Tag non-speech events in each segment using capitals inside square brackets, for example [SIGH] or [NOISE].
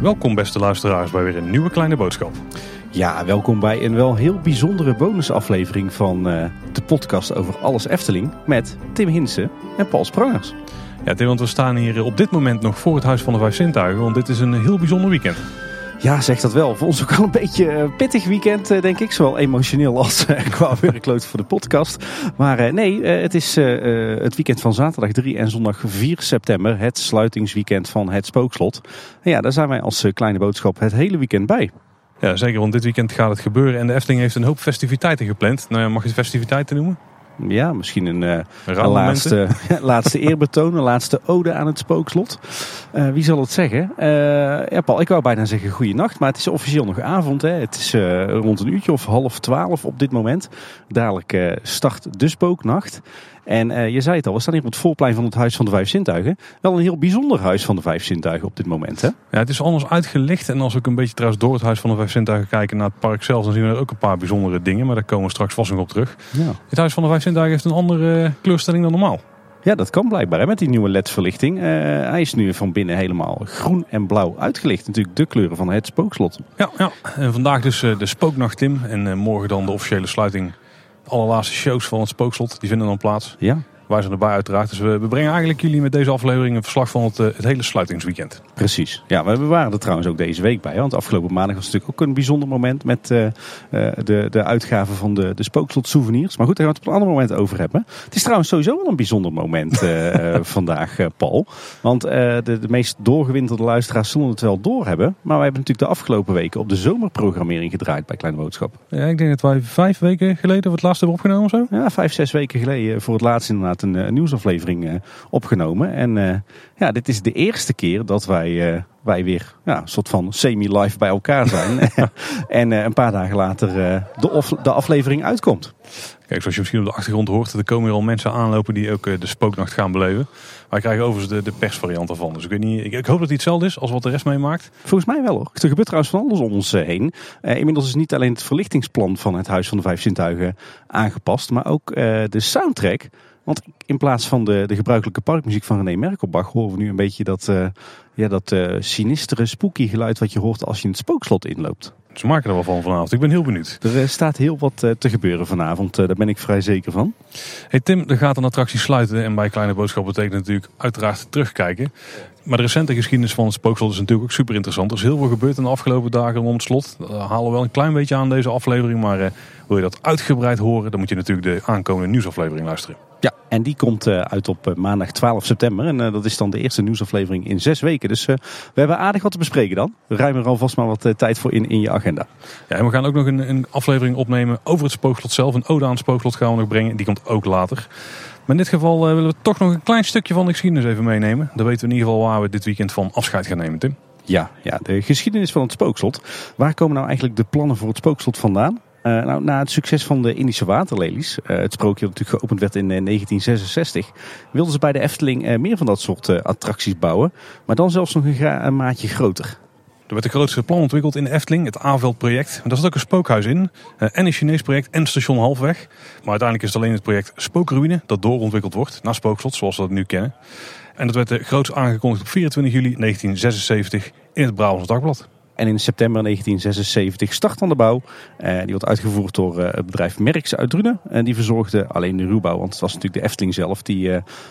Welkom beste luisteraars bij weer een nieuwe kleine boodschap. Ja, welkom bij een wel heel bijzondere bonusaflevering van uh, de podcast over alles Efteling met Tim Hinsen en Paul Sprangers. Ja, Tim, want we staan hier op dit moment nog voor het Huis van de Vijf Zintuigen, want dit is een heel bijzonder weekend. Ja, zeg dat wel. Voor ons ook al een beetje een pittig weekend, eh, denk ik. Zowel emotioneel als uh, [LAUGHS] qua werklood voor de podcast. Maar nee, het is het weekend van zaterdag 3 en zondag 4 september. Het sluitingsweekend van het Spookslot. En ja, daar zijn wij als kleine boodschap het hele weekend bij. Ja, zeker, want dit weekend gaat het gebeuren. En de Efteling heeft een hoop festiviteiten gepland. Nou ja, mag je het festiviteiten noemen? Ja, misschien een, uh, een laatste, [LAUGHS] laatste eerbetoon, een laatste ode aan het spookslot. Uh, wie zal het zeggen? Uh, ja, Paul, ik wou bijna zeggen goeienacht, maar het is officieel nog avond. Hè. Het is rond een uurtje of half twaalf op dit moment. Dadelijk start de spooknacht. En uh, je zei het al, we staan hier op het voorplein van het Huis van de Vijf Zintuigen. Wel een heel bijzonder Huis van de Vijf Zintuigen op dit moment. Hè? Ja, het is anders uitgelicht. En als we ook een beetje trouwens door het Huis van de Vijf Zintuigen kijken naar het park zelf, dan zien we er ook een paar bijzondere dingen. Maar daar komen we straks vast nog op terug. Ja. Het Huis van de Vijf Zintuigen heeft een andere uh, kleurstelling dan normaal. Ja, dat kan blijkbaar hè, met die nieuwe LED-verlichting. Uh, hij is nu van binnen helemaal groen en blauw uitgelicht. Natuurlijk de kleuren van het spookslot. Ja, ja. en vandaag dus de spooknacht Tim. En morgen dan de officiële sluiting. Allerlaatste shows van het spookslot, die vinden dan plaats. Ja. Wij zijn erbij uiteraard. Dus we, we, brengen eigenlijk jullie met deze aflevering een verslag van het, eh, het hele sluitingsweekend. Precies. Ja, we waren er trouwens ook deze week bij. Want afgelopen maandag was natuurlijk ook een bijzonder moment met uh, de, de uitgave van de, de Spookslot souvenirs. Maar goed, daar gaan we het op een ander moment over hebben. Het is trouwens sowieso wel een bijzonder moment uh, [LAUGHS] vandaag, Paul. Want de, de meest doorgewinterde luisteraars zullen het wel doorhebben. Maar wij hebben natuurlijk de afgelopen weken op de zomerprogrammering gedraaid bij Kleine Boodschap. Ja, ik denk dat wij vijf weken geleden voor het laatst hebben opgenomen zo. Ja, vijf, zes weken geleden voor het laatst inderdaad een, een nieuwsaflevering uh, opgenomen. En uh, ja, dit is de eerste keer dat wij, wij weer ja, een soort van semi-live bij elkaar zijn. [LAUGHS] en een paar dagen later de, of, de aflevering uitkomt. Kijk, zoals je misschien op de achtergrond hoort, er komen hier al mensen aanlopen die ook de spooknacht gaan beleven. Wij krijgen overigens de, de persvariant ervan. Dus ik, weet niet, ik, ik, hoop dat het hetzelfde is als wat de rest meemaakt. Volgens mij wel hoor. Er gebeurt trouwens van alles om ons heen. Uh, inmiddels is niet alleen het verlichtingsplan van het Huis van de Vijf Zintuigen aangepast, maar ook uh, de soundtrack want in plaats van de, de gebruikelijke parkmuziek van René Merkelbach horen we nu een beetje dat, uh, ja, dat uh, sinistere, spooky geluid wat je hoort als je in het spookslot inloopt. Ze maken er wel van vanavond. Ik ben heel benieuwd. Er uh, staat heel wat te gebeuren vanavond. daar ben ik vrij zeker van. Hey Tim, er gaat een attractie sluiten. En bij Kleine Boodschap betekent natuurlijk uiteraard terugkijken. Maar de recente geschiedenis van het spookslot is natuurlijk ook super interessant. Er is heel veel gebeurd in de afgelopen dagen rond het slot. Dat halen we wel een klein beetje aan deze aflevering. Maar wil je dat uitgebreid horen, dan moet je natuurlijk de aankomende nieuwsaflevering luisteren. Ja, en die komt uh, uit op uh, maandag 12 september. En dat is dan de eerste nieuwsaflevering in zes weken. Dus we hebben aardig wat te bespreken dan. Ruim er alvast maar wat tijd voor in, in je agenda. Ja, en we gaan ook nog een, een aflevering opnemen over het spookslot zelf. Een ode aan het spookslot gaan we nog brengen. Die komt ook later. Maar in dit geval willen we toch nog een klein stukje van de geschiedenis even meenemen. Dan weten we in ieder geval waar we dit weekend van afscheid gaan nemen, Tim. Ja, ja, de geschiedenis van het spookslot. Waar komen nou eigenlijk de plannen voor het spookslot vandaan? Uh, nou, na het succes van de Indische waterlelies, uh, het sprookje dat natuurlijk geopend werd in uh, 1966, wilden ze bij de Efteling meer van dat soort attracties bouwen. Maar dan zelfs nog een, een, maatje groter. Er werd een grootste plan ontwikkeld in de Efteling, het A-veld-project. Daar zat ook een spookhuis in, en een Chinees project en station Halfweg. Maar uiteindelijk is het alleen het project Spookruïne dat doorontwikkeld wordt naar Spookslot, zoals we dat nu kennen. En dat werd groots aangekondigd op 24 juli 1976 in het Brabants Dagblad. En in september 1976 start dan de bouw. Uh, die wordt uitgevoerd door het bedrijf Merks uit Drunen. En die verzorgde alleen de ruwbouw. Want het was natuurlijk de Efteling zelf die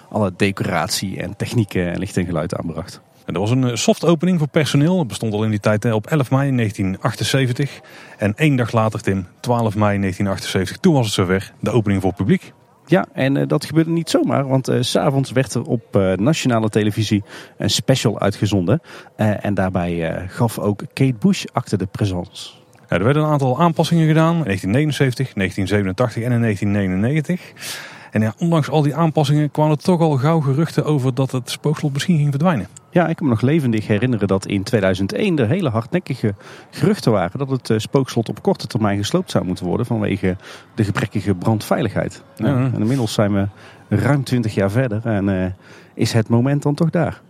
alle decoratie en technieken en licht en geluid aanbracht. En er was een soft opening voor personeel. Dat bestond al in die tijd op 11 mei 1978. En één dag later, Tim, 12 mei 1978, toen was het zover. De opening voor publiek. Ja, en uh, dat gebeurde niet zomaar, want uh, s'avonds werd er op uh, nationale televisie een special uitgezonden. en daarbij gaf ook Kate Bush acte de présence. Ja, er werden een aantal aanpassingen gedaan in 1979, 1987 en in 1999. En ja, ondanks al die aanpassingen kwamen er toch al gauw geruchten over dat het spookslot misschien ging verdwijnen. Ja, ik kan me nog levendig herinneren dat in 2001 er hele hardnekkige geruchten waren dat het spookslot op korte termijn gesloopt zou moeten worden vanwege de gebrekkige brandveiligheid. Ja. En inmiddels zijn we ruim 20 jaar verder en uh, is het moment dan toch daar.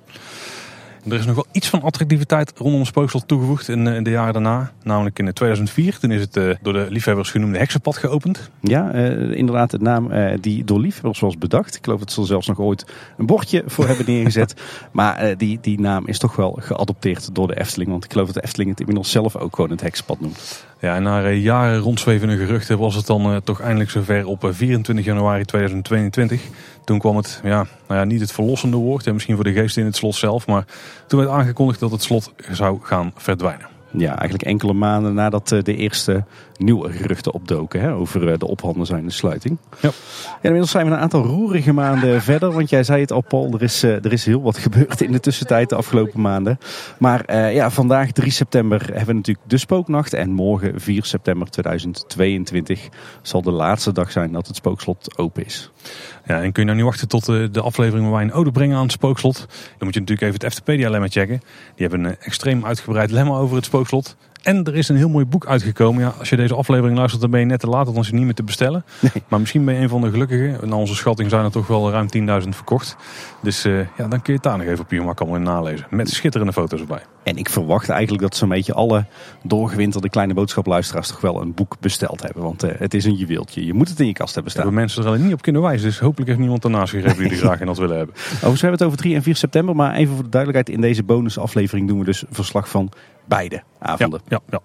Er is nog wel iets van attractiviteit rondom het spookslot toegevoegd in, in, de jaren daarna. Namelijk in 2004. Toen is het door de liefhebbers genoemde heksenpad geopend. Ja, inderdaad. De naam die door liefhebbers was bedacht. Ik geloof dat ze er zelfs nog ooit een bordje voor hebben neergezet. [LAUGHS] maar die, die naam is toch wel geadopteerd door de Efteling. Want ik geloof dat de Efteling het inmiddels zelf ook gewoon het heksenpad noemt. Ja, en na jaren rondzwevende geruchten was het dan toch eindelijk zover op 24 januari 2022. Toen kwam het, ja, nou ja, niet het verlossende woord, en misschien voor de geesten in het slot zelf, maar toen werd aangekondigd dat het slot zou gaan verdwijnen. Ja, eigenlijk enkele maanden nadat eh, de eerste nieuwe geruchten opdoken hè, over eh, de ophanden zijn sluiting. Ja. ja. inmiddels zijn we een aantal roerige maanden [LAUGHS] verder, want jij zei het al Paul, er is, eh, er is heel wat [LAUGHS] gebeurd in de tussentijd de afgelopen maanden. Maar ja, vandaag 3 september hebben we natuurlijk de spooknacht en morgen 4 september 2022 zal de laatste dag zijn dat het spookslot open is. Ja, en kun je nou niet wachten tot de, de aflevering waar wij een ode brengen aan het spookslot? Dan moet je natuurlijk even het FTpedia-lemma checken. Die hebben een extreem uitgebreid lemma over het spookslot. En er is een heel mooi boek uitgekomen. Ja, als je deze aflevering luistert, dan ben je net te laat, dan is het niet meer te bestellen. Nee. Maar misschien ben je een van de gelukkigen. Na onze schatting zijn er toch wel ruim 10.000 verkocht. Dus uh, ja, dan kun je het daar nog even op je allemaal in nalezen. Met schitterende foto's erbij. En ik verwacht eigenlijk dat zo'n beetje alle doorgewinterde kleine boodschapluisteraars toch wel een boek besteld hebben. Want uh, het is een juweeltje. Je moet het in je kast hebben staan. Hebben mensen er alleen niet op kunnen wijzen. Dus hopelijk heeft niemand ernaast gegeven die [LAUGHS] graag in dat willen hebben. Overigens, we hebben het over 3 en 4 september. Maar even voor de duidelijkheid, in deze bonusaflevering doen we dus verslag van beide avonden. ja, ja.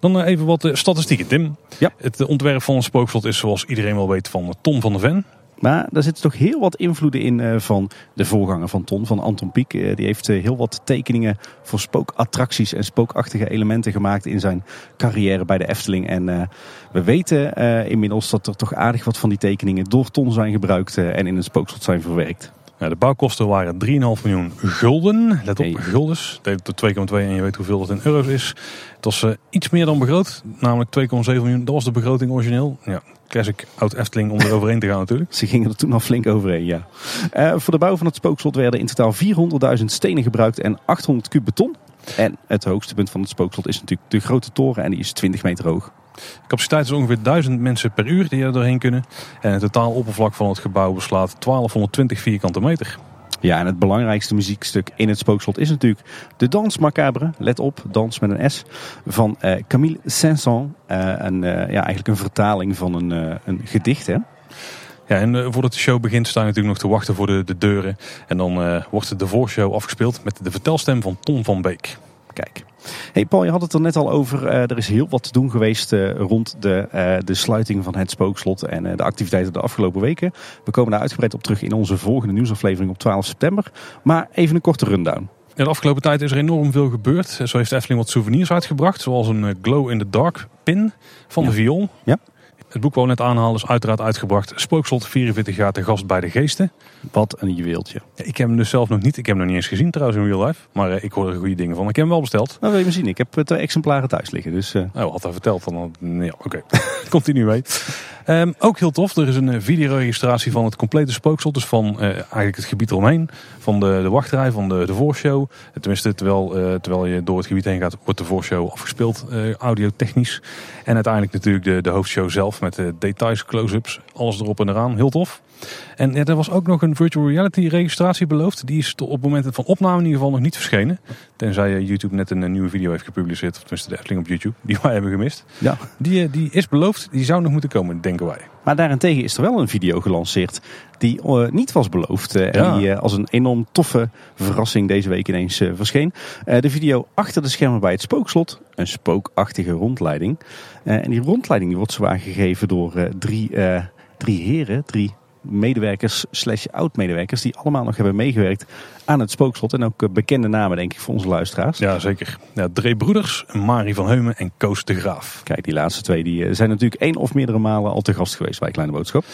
Dan eh, even wat eh, statistieken, Tim. Ja. Het eh, ontwerp van een spookslot is zoals iedereen wel weet van Ton van der Ven. Maar daar zitten toch heel wat invloeden in van de voorganger van Ton, van Anton Pieck. Die heeft heel wat tekeningen voor spookattracties en spookachtige elementen gemaakt in zijn carrière bij de Efteling. En we weten inmiddels dat er toch aardig wat van die tekeningen door Ton zijn gebruikt en in een spookslot zijn verwerkt. Ja, de bouwkosten waren 3,5 miljoen gulden. Let op, guldens. Deel tot 2,2 en je weet hoeveel dat in euro's is. Het was uh, iets meer dan begroot, namelijk 2,7 miljoen. Dat was de begroting origineel. Ja, classic oud Efteling om er overheen te gaan natuurlijk. [LAUGHS] Ze gingen er toen al flink overheen, ja. Uh, voor de bouw van het spookslot werden in totaal 400.000 stenen gebruikt en 800 kub beton. En het hoogste punt van het spookslot is natuurlijk de grote toren en die is 20 meter hoog. De capaciteit is ongeveer 1000 mensen per uur die er doorheen kunnen. En het totaal oppervlak van het gebouw beslaat 1220 vierkante meter. Ja, en het belangrijkste muziekstuk in het spookslot is natuurlijk de Dans Macabre. Let op, dans met een S. Van uh, Camille Saint-Saëns. Uh, een, uh, ja, eigenlijk een vertaling van een, een gedicht. Hè? Ja, en voordat de show begint staan we natuurlijk nog te wachten voor de, de deuren. En dan wordt de voorshow afgespeeld met de vertelstem van Ton van Beek. Kijk. Hey Paul, je had het er net al over. Uh, er is heel wat te doen geweest uh, rond de, uh, de sluiting van het spookslot en de activiteiten de afgelopen weken. We komen daar uitgebreid op terug in onze volgende nieuwsaflevering op 12 september. Maar even een korte rundown. In de afgelopen tijd is er enorm veel gebeurd. Zo heeft Efteling wat souvenirs uitgebracht, zoals een glow-in-the-dark pin van de viool. Ja. Het boek wat we net aanhalen is uiteraard uitgebracht. Spookslot 44 jaar te gast bij de geesten. Wat een juweeltje. Ik heb hem dus zelf nog niet. Ik heb hem nog niet eens gezien trouwens in real life. Maar uh, ik hoor er goede dingen van. Ik heb hem wel besteld. Nou wil je maar zien. Ik heb twee exemplaren thuis liggen. Dus, uh... Nou, had hij verteld. Dan, ja, oké. [LAUGHS] Komt hij nu mee. Um, ook heel tof. Er is een eh, videoregistratie van het complete spookslot. Dus van uh, eigenlijk het gebied eromheen. Van de, de wachtrij, van de, de voorshow. Tenminste, terwijl, uh, terwijl je door het gebied heen gaat, wordt de voorshow afgespeeld. audiotechnisch. En uiteindelijk natuurlijk de, de hoofdshow zelf met details, close-ups. Alles erop en eraan. Heel tof. En ja, er was ook nog een virtual reality registratie beloofd. Die is op het moment van opname in ieder geval nog niet verschenen. Tenzij YouTube net een, nieuwe video heeft gepubliceerd. Of tenminste de Efteling op YouTube. Die wij hebben gemist. Ja. Die, eh, die is beloofd. Die zou nog moeten komen, denken wij. Maar daarentegen is er wel een video gelanceerd die uh, niet was beloofd. Uh, En die uh, als een enorm toffe verrassing deze week ineens verscheen. de video achter de schermen bij het spookslot. Een spookachtige rondleiding. en die rondleiding die wordt zwaar gegeven door drie, drie heren, drie medewerkers slash oud-medewerkers die allemaal nog hebben meegewerkt aan het spookslot. En ook eh, bekende namen denk ik voor onze luisteraars. Ja, zeker. Ja, Broeders, Marie van Heumen en Koos de Graaf. Kijk, die laatste twee die eh, zijn natuurlijk één of meerdere malen al te gast geweest bij Kleine Boodschap.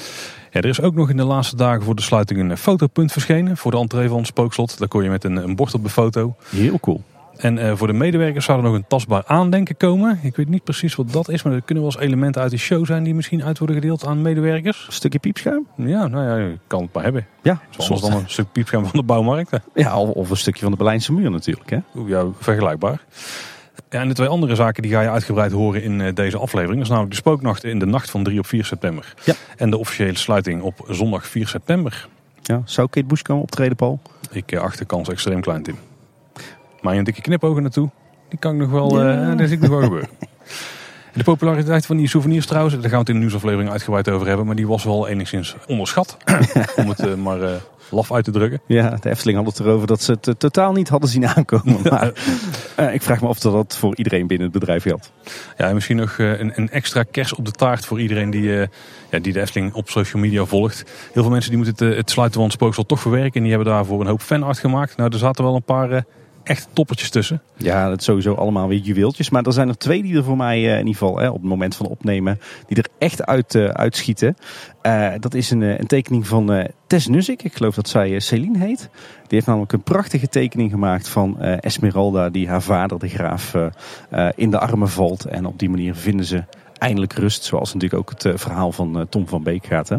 Ja, er is ook nog in de laatste dagen voor de sluiting een fotopunt verschenen voor de entree van het spookslot. Daar kon je met een, een bord op de foto. Heel cool. En uh, voor de medewerkers zou er nog een tastbaar aandenken komen. Ik weet niet precies wat dat is, maar er kunnen wel eens elementen uit de show zijn die misschien uit worden gedeeld aan medewerkers. Een stukje piepschuim? Ja, nou ja, je kan het maar hebben. Ja, zoals dan een stuk piepschuim van de bouwmarkt. Ja, of, een stukje van de Berlijnse muur natuurlijk. Hè? Ja, vergelijkbaar. Ja, en de twee andere zaken die ga je uitgebreid horen in uh, deze aflevering. Dat is namelijk de spooknacht in de nacht van 3 op 4 september. Ja. En de officiële sluiting op zondag 4 september. Ja, zou Kate Bush komen optreden, Paul? Ik uh, acht de kans extreem klein, Tim. Maar een dikke knipogen naartoe, die kan ik nog wel, ja. uh, dat zie ik nog wel gebeuren. De populariteit van die souvenirs trouwens, daar gaan we het in de nieuwsaflevering uitgebreid over hebben. Maar die was wel enigszins onderschat. [LAUGHS] om het uh, maar uh, laf uit te drukken. Ja, de Efteling had het erover dat ze het uh, totaal niet hadden zien aankomen. Maar ik vraag me af dat dat voor iedereen binnen het bedrijf geldt. Ja, en misschien nog een, een, extra kers op de taart voor iedereen die, ja, die de Efteling op social media volgt. Heel veel mensen die moeten het, het sluiten van het spooksel toch verwerken. En die hebben daarvoor een hoop fanart gemaakt. Nou, er zaten wel een paar echt toppertjes tussen. Ja, dat sowieso allemaal weer juweeltjes. Maar er zijn er twee die er voor mij in ieder geval hè, op het moment van opnemen, die er echt uit uh, uitschieten. Uh, dat is een, een tekening van Tess Nusik. Ik geloof dat zij Celine heet. Die heeft namelijk een prachtige tekening gemaakt van Esmeralda, die haar vader, de graaf, in de armen valt. En op die manier vinden ze eindelijk rust. Zoals natuurlijk ook het verhaal van Tom van Beek gaat. Hè?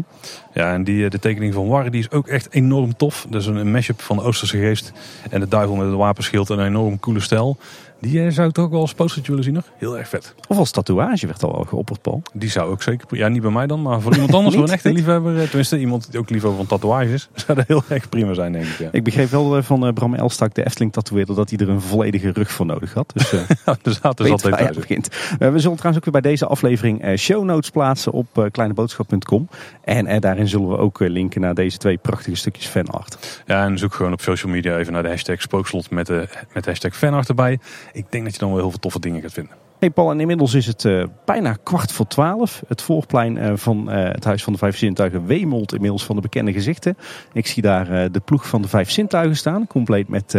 Ja, en die, de tekening van Warren die is ook echt enorm tof. Dat is een, een mashup van de Oosterse geest en de duivel met het wapenschild. Een enorm coole stijl. Die zou ik toch ook wel als postertje willen zien nog. Heel erg vet. Of als tatoeage werd al geopperd, Paul. Die zou ook zeker... Ja, niet bij mij dan, maar voor iemand [LAUGHS] anders. voor een echte liefhebber. Tenminste, iemand die ook liefhebber van tatoeages. [LAUGHS] Zou dat heel erg prima zijn, denk ik. Ja. Ik begreep wel van Bram Elstak, de Efteling tatoeëerder, dat hij er een volledige rug voor nodig had. Dus, uh, dus altijd altijd begint. we zullen trouwens ook weer bij deze aflevering show notes plaatsen op kleineboodschap.com. En daarin zullen we ook linken naar deze twee prachtige stukjes fanart. Ja, en zoek gewoon op social media even naar de hashtag spookslot met de, met de hashtag fanart erbij. Ik denk dat je dan wel heel veel toffe dingen gaat vinden. Hey Paul, en inmiddels is het uh, bijna kwart voor twaalf. Het voorplein uh, van uh, het Huis van de Vijf Zintuigen wemelt inmiddels van de bekende gezichten. Ik zie daar de ploeg van de Vijf Zintuigen staan. Compleet met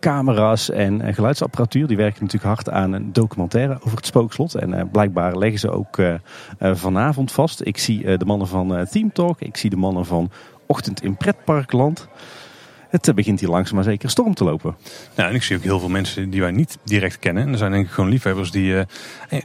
camera's en geluidsapparatuur. Die werken natuurlijk hard aan een documentaire over het spookslot. En blijkbaar leggen ze ook vanavond vast. Ik zie de mannen van Team Talk. Ik zie de mannen van Ochtend in Pretparkland het begint hier langzaam maar zeker storm te lopen. Nou, en ik zie ook heel veel mensen die wij niet direct kennen. En er zijn denk ik gewoon liefhebbers die, uh,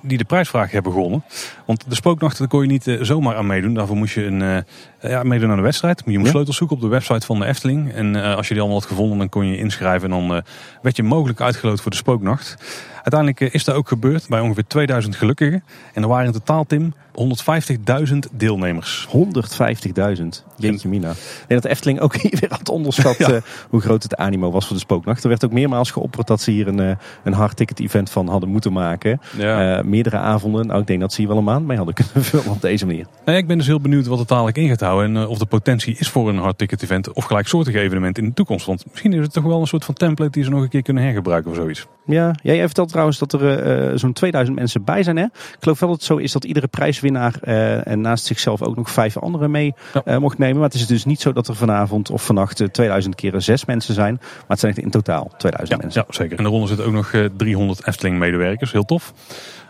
die de prijsvraag hebben gewonnen. Want de spooknachten kon je niet uh, zomaar aan meedoen. Daarvoor moest je een, ja, meedoen aan de wedstrijd. Je moest ja. sleutels zoeken op de website van de Efteling. En als je die allemaal had gevonden, dan kon je inschrijven. En dan werd je mogelijk uitgeloot voor de spooknacht. Uiteindelijk is dat ook gebeurd bij ongeveer 2000 gelukkigen. En er waren in totaal, Tim, 150.000 deelnemers. 150.000? Jeetje mina. Ik denk dat de Efteling ook [LAUGHS] hier weer had onderschat ja. hoe groot het animo was voor de spooknacht. Er werd ook meermaals geopperd dat ze hier een, een hard ticket event van hadden moeten maken. Ja. Meerdere avonden. Nou, ik denk dat ze hier wel een maand mee hadden kunnen [LAUGHS] vullen op deze manier. Ik ben dus heel benieuwd wat het dadelijk in gaat houden. En of de potentie is voor een hard ticket event of gelijksoortige evenement in de toekomst. Want misschien is het toch wel een soort van template die ze nog een keer kunnen hergebruiken of zoiets. Ja, jij vertelt trouwens dat er zo'n 2000 mensen bij zijn. Hè? Ik geloof wel dat het zo is dat iedere prijswinnaar uh, en naast zichzelf ook nog vijf anderen mee ja. mocht nemen. Maar het is dus niet zo dat er vanavond of vannacht 2000 keer zes mensen zijn. Maar het zijn echt in totaal 2000 ja, mensen. Ja, zeker. En daaronder zitten ook nog 300 Efteling medewerkers. Heel tof.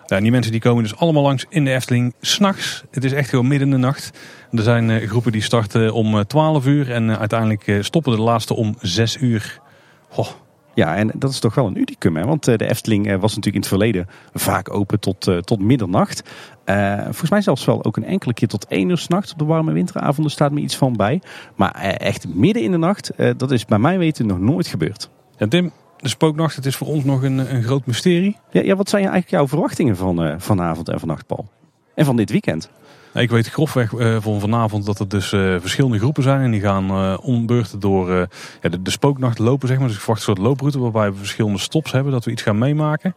Ja, die mensen die komen dus allemaal langs in de Efteling s'nachts. Het is echt gewoon midden in de nacht. Er zijn uh, groepen die starten om 12 uur en uiteindelijk stoppen de laatste om 6 uur. Goh, ja, en dat is toch wel een unicum. Hè? Want de Efteling was natuurlijk in het verleden vaak open tot, uh, tot middernacht. Uh, volgens mij zelfs wel ook een enkele keer tot één uur s'nachts. Op de warme winteravonden staat me iets van bij. Maar uh, echt midden in de nacht, dat is bij mij weten nog nooit gebeurd. Ja, Tim, de spooknacht, het is voor ons nog een, een groot mysterie. Ja, ja, wat zijn eigenlijk jouw verwachtingen van vanavond en vannacht, Paul? En van dit weekend? Ik weet grofweg uh, van vanavond dat er dus uh, verschillende groepen zijn. En die gaan uh, ombeurten door ja, de, spooknacht lopen, zeg maar. Dus ik verwacht een soort looproute waarbij we verschillende stops hebben. Dat we iets gaan meemaken.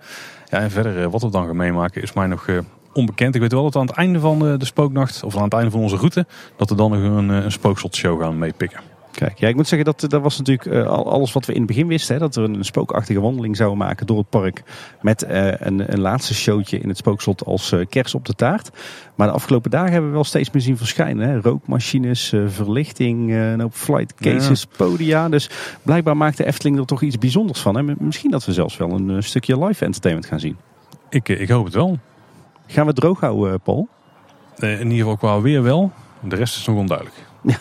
Ja, en verder, wat we dan gaan meemaken is mij nog onbekend. Ik weet wel dat aan het einde van de, spooknacht, of aan het einde van onze route, dat we dan nog een, een gaan meepikken. Kijk, ja, ik moet zeggen dat dat was natuurlijk uh, alles wat we in het begin wisten. Hè, dat we een spookachtige wandeling zouden maken door het park. Met uh, een, een, laatste showtje in het spookslot als uh, kers op de taart. Maar de afgelopen dagen hebben we wel steeds meer zien verschijnen. Hè. Rookmachines, verlichting, een hoop flight cases, ja. podia. Dus blijkbaar maakt de Efteling er toch iets bijzonders van. Hè. Misschien dat we zelfs wel een stukje live entertainment gaan zien. Ik, ik hoop het wel. Gaan we het droog houden, Paul? in ieder geval qua weer wel. De rest is nog onduidelijk. Ja,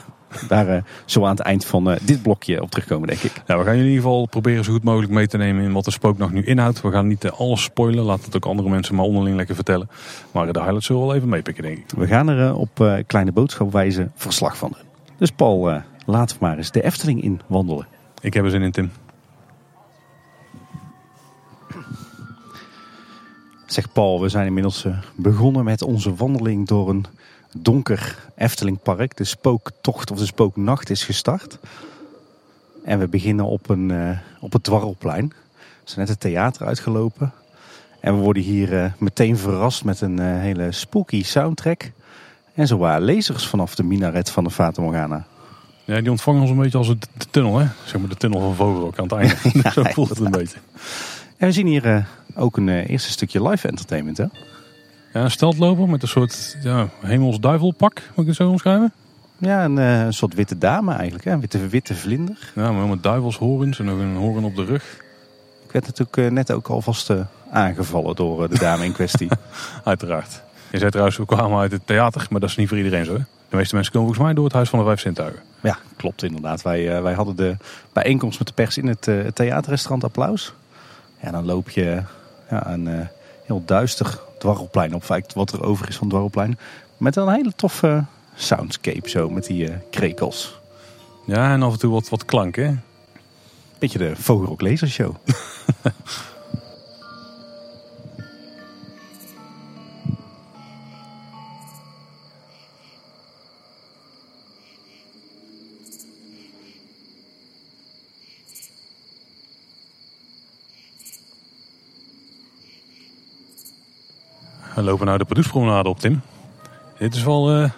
daar uh, zo aan het eind van uh, dit blokje op terugkomen, denk ik. Ja, we gaan in ieder geval proberen zo goed mogelijk mee te nemen in wat de spooknacht nu inhoudt. We gaan niet uh, alles spoilen, laat het ook andere mensen maar onderling lekker vertellen. Maar de highlights zullen we wel even meepikken, denk ik. We gaan er op kleine boodschapwijze verslag van doen. Dus Paul, laten we maar eens de Efteling in wandelen. Ik heb er zin in, Tim. Zeg Paul, we zijn inmiddels begonnen met onze wandeling door een donker Eftelingpark. De spooktocht of de spooknacht is gestart. En we beginnen op, een, uh, op het Dwarrelplein. zijn net het theater uitgelopen. En we worden hier meteen verrast met een hele spooky soundtrack. En zo waren lasers vanaf de minaret van de Fata Morgana. Ja, die ontvangen ons een beetje als de, tunnel, hè? Zeg maar de tunnel van Vogelrok aan het einde. [LAUGHS] ja, [LAUGHS] Zo voelt het een beetje. En we zien hier ook een eerste stukje live entertainment, hè? Ja, een steltloper met een soort ja, hemels duivelpak, moet ik het zo omschrijven? Ja, een, een soort witte dame eigenlijk, hè? Een witte, witte vlinder. Ja, maar met duivelshorens en nog een horen op de rug. Ik werd natuurlijk net ook alvast aangevallen door de dame in kwestie. [LAUGHS] Uiteraard. Je zei trouwens, we kwamen uit het theater, maar dat is niet voor iedereen zo, hè? De meeste mensen komen volgens mij door het Huis van de Vijf Zintuigen. Ja, klopt inderdaad. Wij, wij hadden de bijeenkomst met de pers in het, het theaterrestaurant Applaus. Ja, dan loop je ja, een heel duister dwarrelplein op. Wat er over is van het dwarrelplein. Met een hele toffe soundscape zo, met die krekels. Ja, en af en toe wat, wat klank, hè? Beetje de Vogelrok Lasershow. [LAUGHS] We lopen nou de Padoespromenade op, Tim. Dit is wel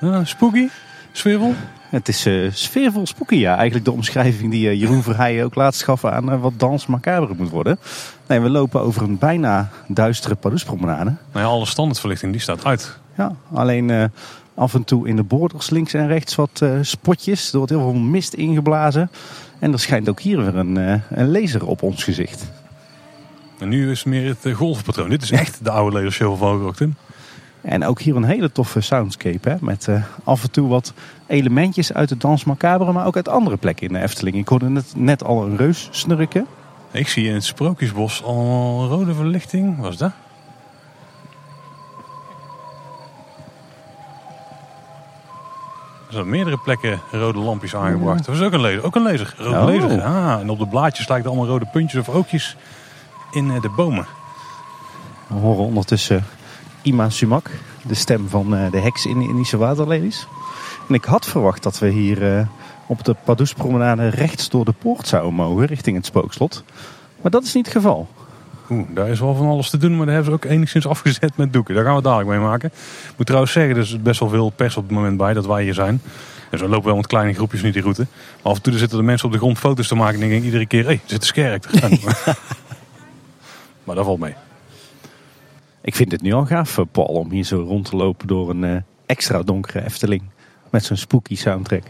uh, spooky, sfeervol. Het is uh, sfeervol spooky, ja. Eigenlijk de omschrijving die uh, Jeroen Verheijen ook laat schaffen aan wat dans macabre moet worden. Nee, we lopen over een bijna duistere Padoespromenade. Nou ja, alle standaardverlichting die staat uit. Ja, alleen af en toe in de borders links en rechts wat spotjes. Er wordt heel veel mist ingeblazen. En er schijnt ook hier weer een, een laser op ons gezicht. En nu is het meer het eh, golfpatroon. Dit is echt de oude leershow van Vogelrok, En ook hier een hele toffe soundscape. Hè? Met uh, af en toe wat elementjes uit de Dans Macabre, maar ook uit andere plekken in de Efteling. Ik hoorde net, net al een reus snurken. Ik zie in het Sprookjesbos al rode verlichting. Wat is dat? Er zijn meerdere plekken rode lampjes aangebracht. Dat is ook een laser. Ook een laser. Rode oh. laser. Ah, en op de blaadjes lijken allemaal rode puntjes of oogjes in eh, de bomen. We horen ondertussen Ima Sumak, de stem van eh, de heks in Indische waterlelies. En ik had verwacht dat we hier eh, op de Padoespromenade rechts door de poort zouden mogen richting het spookslot. Maar dat is niet het geval. Oeh, daar is wel van alles te doen, maar daar hebben ze ook enigszins afgezet met doeken. Daar gaan we dadelijk mee maken. Ik moet trouwens zeggen, er is best wel veel pers op het moment bij dat wij hier zijn. Dus we lopen wel met kleine groepjes nu die route. Maar af en toe zitten de mensen op de grond foto's te maken en denk ik iedere keer, hé, hey, er zit een skerk. [LAUGHS] [LAUGHS] Maar dat valt mee. Ik vind het nu al gaaf, eh, Paul, om hier zo rond te lopen door een uh, extra donkere Efteling. Met zo'n spooky soundtrack.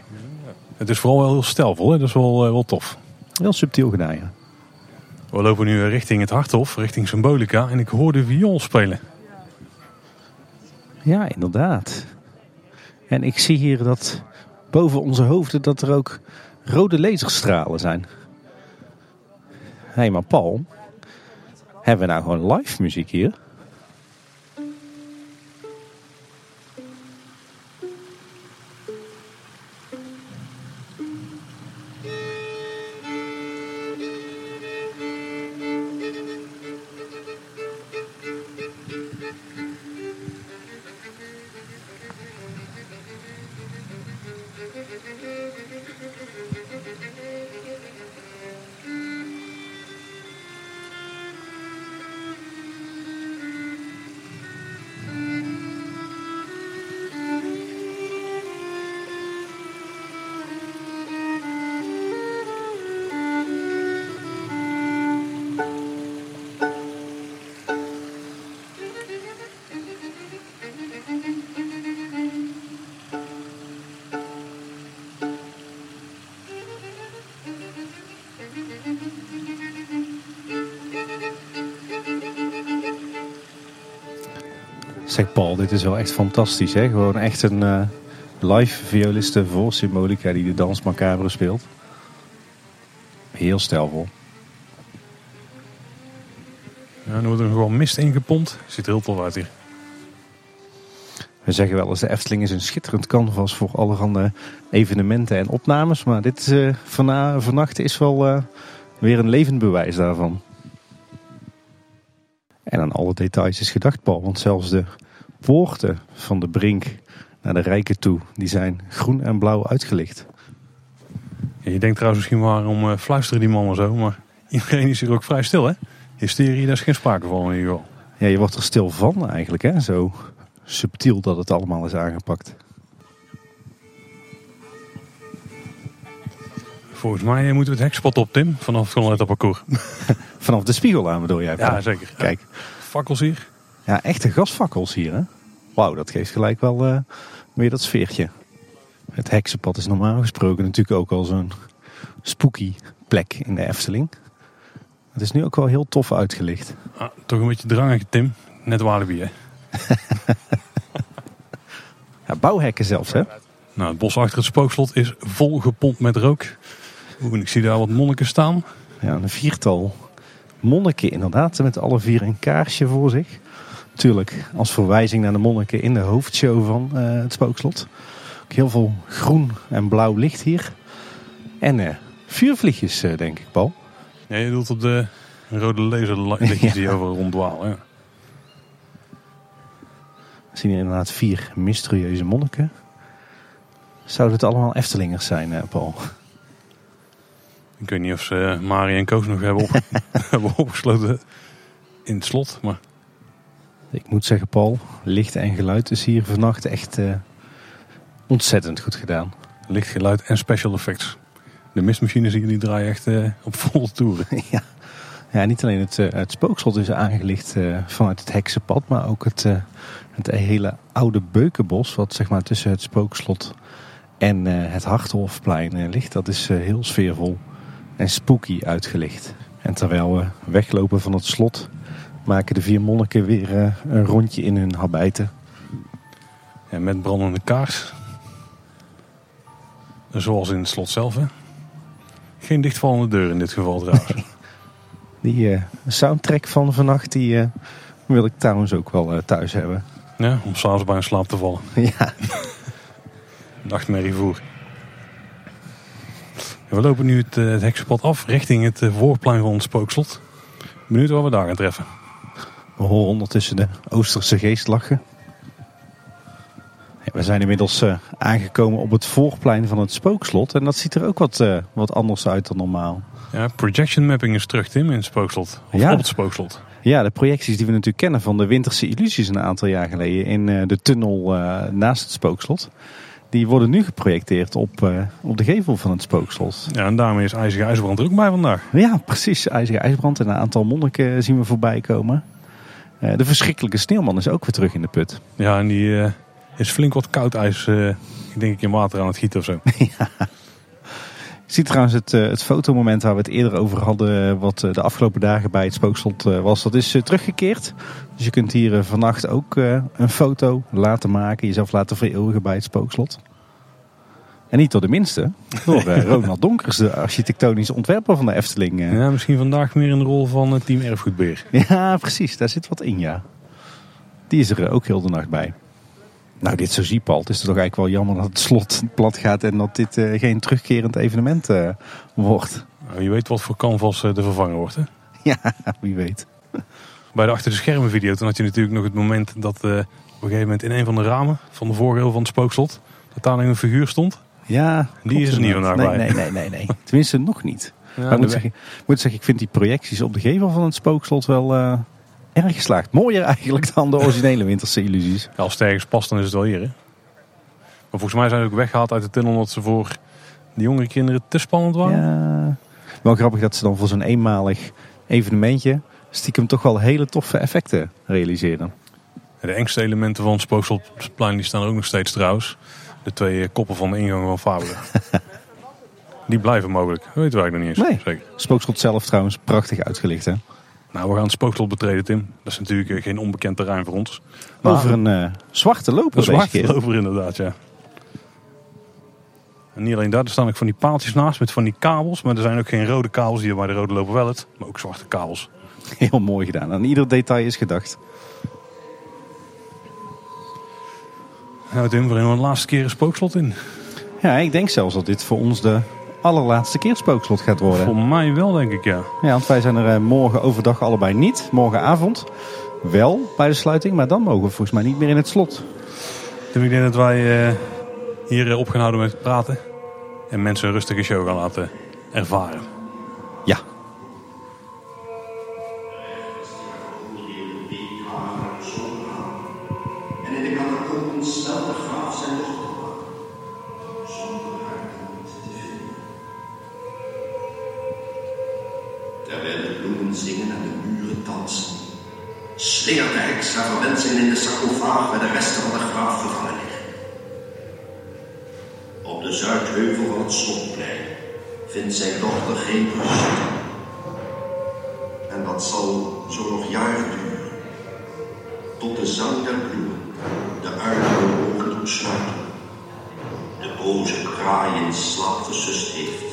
Het is vooral wel heel stijlvol, hè? dat is wel, uh, wel tof. Heel subtiel gedaan, ja. We lopen nu richting het Harthof, richting Symbolica. En ik hoor de viool spelen. Ja, inderdaad. En ik zie hier dat boven onze hoofden dat er ook rode laserstralen zijn. Hé, hey, maar Paul, hebben we nou gewoon live muziek hier? Zeg Paul, dit is wel echt fantastisch. Hè? Gewoon echt een uh, live violiste voor Symbolica die de dans macabre speelt. Heel stijlvol. Ja, dan wordt er gewoon mist ingepompt. Ziet er heel tof uit hier. We zeggen wel eens, de Efteling is een schitterend canvas voor allerhande evenementen en opnames. Maar dit uh, vannacht is wel uh, weer een levend bewijs daarvan. En aan alle details is gedacht, Paul. Want zelfs de poorten van de brink naar de rijken toe, die zijn groen en blauw uitgelicht. je denkt trouwens misschien waarom uh, fluisteren die mannen zo, maar [LAUGHS] iedereen is hier ook vrij stil, hè? Hysterie, daar is geen sprake van in ieder geval. Ja, je wordt er stil van eigenlijk, hè? Zo subtiel dat het allemaal is aangepakt. Volgens mij moeten we het hekspot op, Tim, vanaf het parcours. [LAUGHS] vanaf de spiegel aan bedoel jij? Ja, zeker. Kijk. Fakkels hier. Ja, echte gasfakkels hier, hè? Wauw, dat geeft gelijk wel uh, weer dat sfeertje. Het heksenpad is normaal gesproken natuurlijk ook al zo'n spooky plek in de Efteling. Het is nu ook wel heel tof uitgelicht. Ah, toch een beetje drangig, Tim. Net Walibi, hè? [LAUGHS] ja, bouwhekken zelfs, hè? Nou, het bos achter het spookslot is vol gepompt met rook. Oeh, ik zie daar wat monniken staan. Ja, een viertal monniken inderdaad, met alle vier een kaarsje voor zich. Tuurlijk, als verwijzing naar de monniken in de hoofdshow van uh, het spookslot. Ook heel veel groen en blauw licht hier. En uh, vuurvliegjes, uh, denk ik, Paul. Ja, je doelt op de rode laserlichtjes [LAUGHS] die over rondwalen. Ja. We zien hier inderdaad vier mysterieuze monniken. Zouden het allemaal Eftelingers zijn, Paul? Ik weet niet of ze Marie en Koos nog hebben, op, [LAUGHS] hebben opgesloten in het slot. Maar... Ik moet zeggen, Paul, licht en geluid is hier vannacht echt uh, ontzettend goed gedaan. Licht, geluid en special effects. De mistmachines hier die draaien echt uh, op volle toeren. [LAUGHS] ja. ja, niet alleen het, uh, het spookslot is aangelicht vanuit het heksenpad, maar ook het, het hele oude beukenbos, wat zeg maar tussen het spookslot en het Hartolfplein ligt. Dat is heel sfeervol en spooky uitgelicht. En terwijl we weglopen van het slot, maken de vier monniken weer eh, een rondje in hun habijten. En met brandende kaars. Zoals in het slot zelf, hè? Geen dichtvallende deur in dit geval trouwens. Die uh, soundtrack van vannacht, die uh, wil ik trouwens ook wel thuis hebben. Ja, om s'avonds bij een slaap te vallen. [LAUGHS] ja. Nachtmerrievoer. We lopen nu het, het heksenpad af richting het voorplein van het spookslot. Benieuwd wat we daar gaan treffen. We horen ondertussen de Oosterse geest lachen. we zijn inmiddels uh, aangekomen op het voorplein van het spookslot. En dat ziet er ook wat, uh, wat anders uit dan normaal. Ja, projection mapping is terug, Tim, in het spookslot. Of ja. op het spookslot. Ja, de projecties die we natuurlijk kennen van de Winterse Illusies een aantal jaar geleden in uh, de tunnel naast het spookslot. Die worden nu geprojecteerd op, op de gevel van het spookslot. Ja, en daarmee is IJzige IJsbrand er ook bij vandaag. Ja, precies. IJzige IJsbrand en een aantal monniken zien we voorbij komen. Eh, de verschrikkelijke sneeuwman is ook weer terug in de put. [LAUGHS] Ja, en die uh, is flink wat koud ijs, uh, ik denk in water aan het gieten of zo. [LAUGHS] ja. Je ziet trouwens het, het fotomoment waar we het eerder over hadden, wat de afgelopen dagen bij het spookslot was, dat is teruggekeerd. Dus je kunt hier vannacht ook een foto laten maken, jezelf laten vereeuwigen bij het spookslot. En niet door de minste, door uh, [LAUGHS] Ronald Donkers, de architectonische ontwerper van de Efteling. Uh. Ja, misschien vandaag meer in de rol van het team Erfgoedbeheer. Ja, precies. Daar zit wat in, ja. Die is er eh, ook heel de nacht bij. Nou, dit zo zie Paul. Het is toch eigenlijk wel jammer dat het slot plat gaat en dat dit uh, geen terugkerend evenement uh, wordt. Nou, je weet wat voor canvas de vervanger wordt, hè? [LAUGHS] Ja, wie weet. Bij de achter de schermen video, toen had je natuurlijk nog het moment dat op een gegeven moment in een van de ramen van de voorgeel van het spookslot, dat daar een figuur stond. Ja, die is er niet vandaag nee, Nee, nee, nee, nee. Tenminste, nog niet. maar ik moet zeggen, moet zeggen, ik vind die projecties op de gevel van het spookslot wel uh, erg geslaagd. Mooier [LAUGHS] eigenlijk dan de originele winterse illusies. Ja, als het ergens past, dan is het wel hier. Hè? Maar volgens mij zijn ze ook weggehaald uit de tunnel omdat ze voor de jongere kinderen te spannend waren. Ja, wel grappig dat ze dan voor zo'n eenmalig evenementje stiekem toch wel hele toffe effecten realiseren. De engste elementen van het spookslotplein die staan er ook nog steeds trouwens de twee koppen van de ingang van Fabelen. [LAUGHS] die blijven mogelijk. Dat weten wij nog niet eens. Nee. Zeker. Spookslot zelf trouwens prachtig uitgelicht hè? Nou, we gaan het spookslot betreden Tim. Dat is natuurlijk eh, geen onbekend terrein voor ons. Maar Over een uh, zwarte loper Een zwarte loper inderdaad, ja. En niet alleen daar, er staan ook van die paaltjes naast met van die kabels. Maar er zijn ook geen rode kabels die bij de rode loper wel het. Maar ook zwarte kabels. [LAUGHS] Heel mooi gedaan. Aan ieder detail is gedacht. Nou Tim, we een laatste keer een spookslot in. Ja, ik denk zelfs dat dit voor ons de allerlaatste keer spookslot gaat worden. Voor mij wel, denk ik, ja. Ja, want wij zijn er eh, morgen overdag allebei niet. Morgenavond wel bij de sluiting, maar dan mogen we volgens mij niet meer in het slot. Tim, ik denk dat wij uh, hier eh, op gaan houden met praten. En mensen een rustige show gaan laten ervaren. Ja. Vindt zijn dochter geen rust. En dat zal zo nog jaren duren. Tot de zang der bloemen de uiterlijke ogen doet sluiten. De boze kraai in slaap heeft.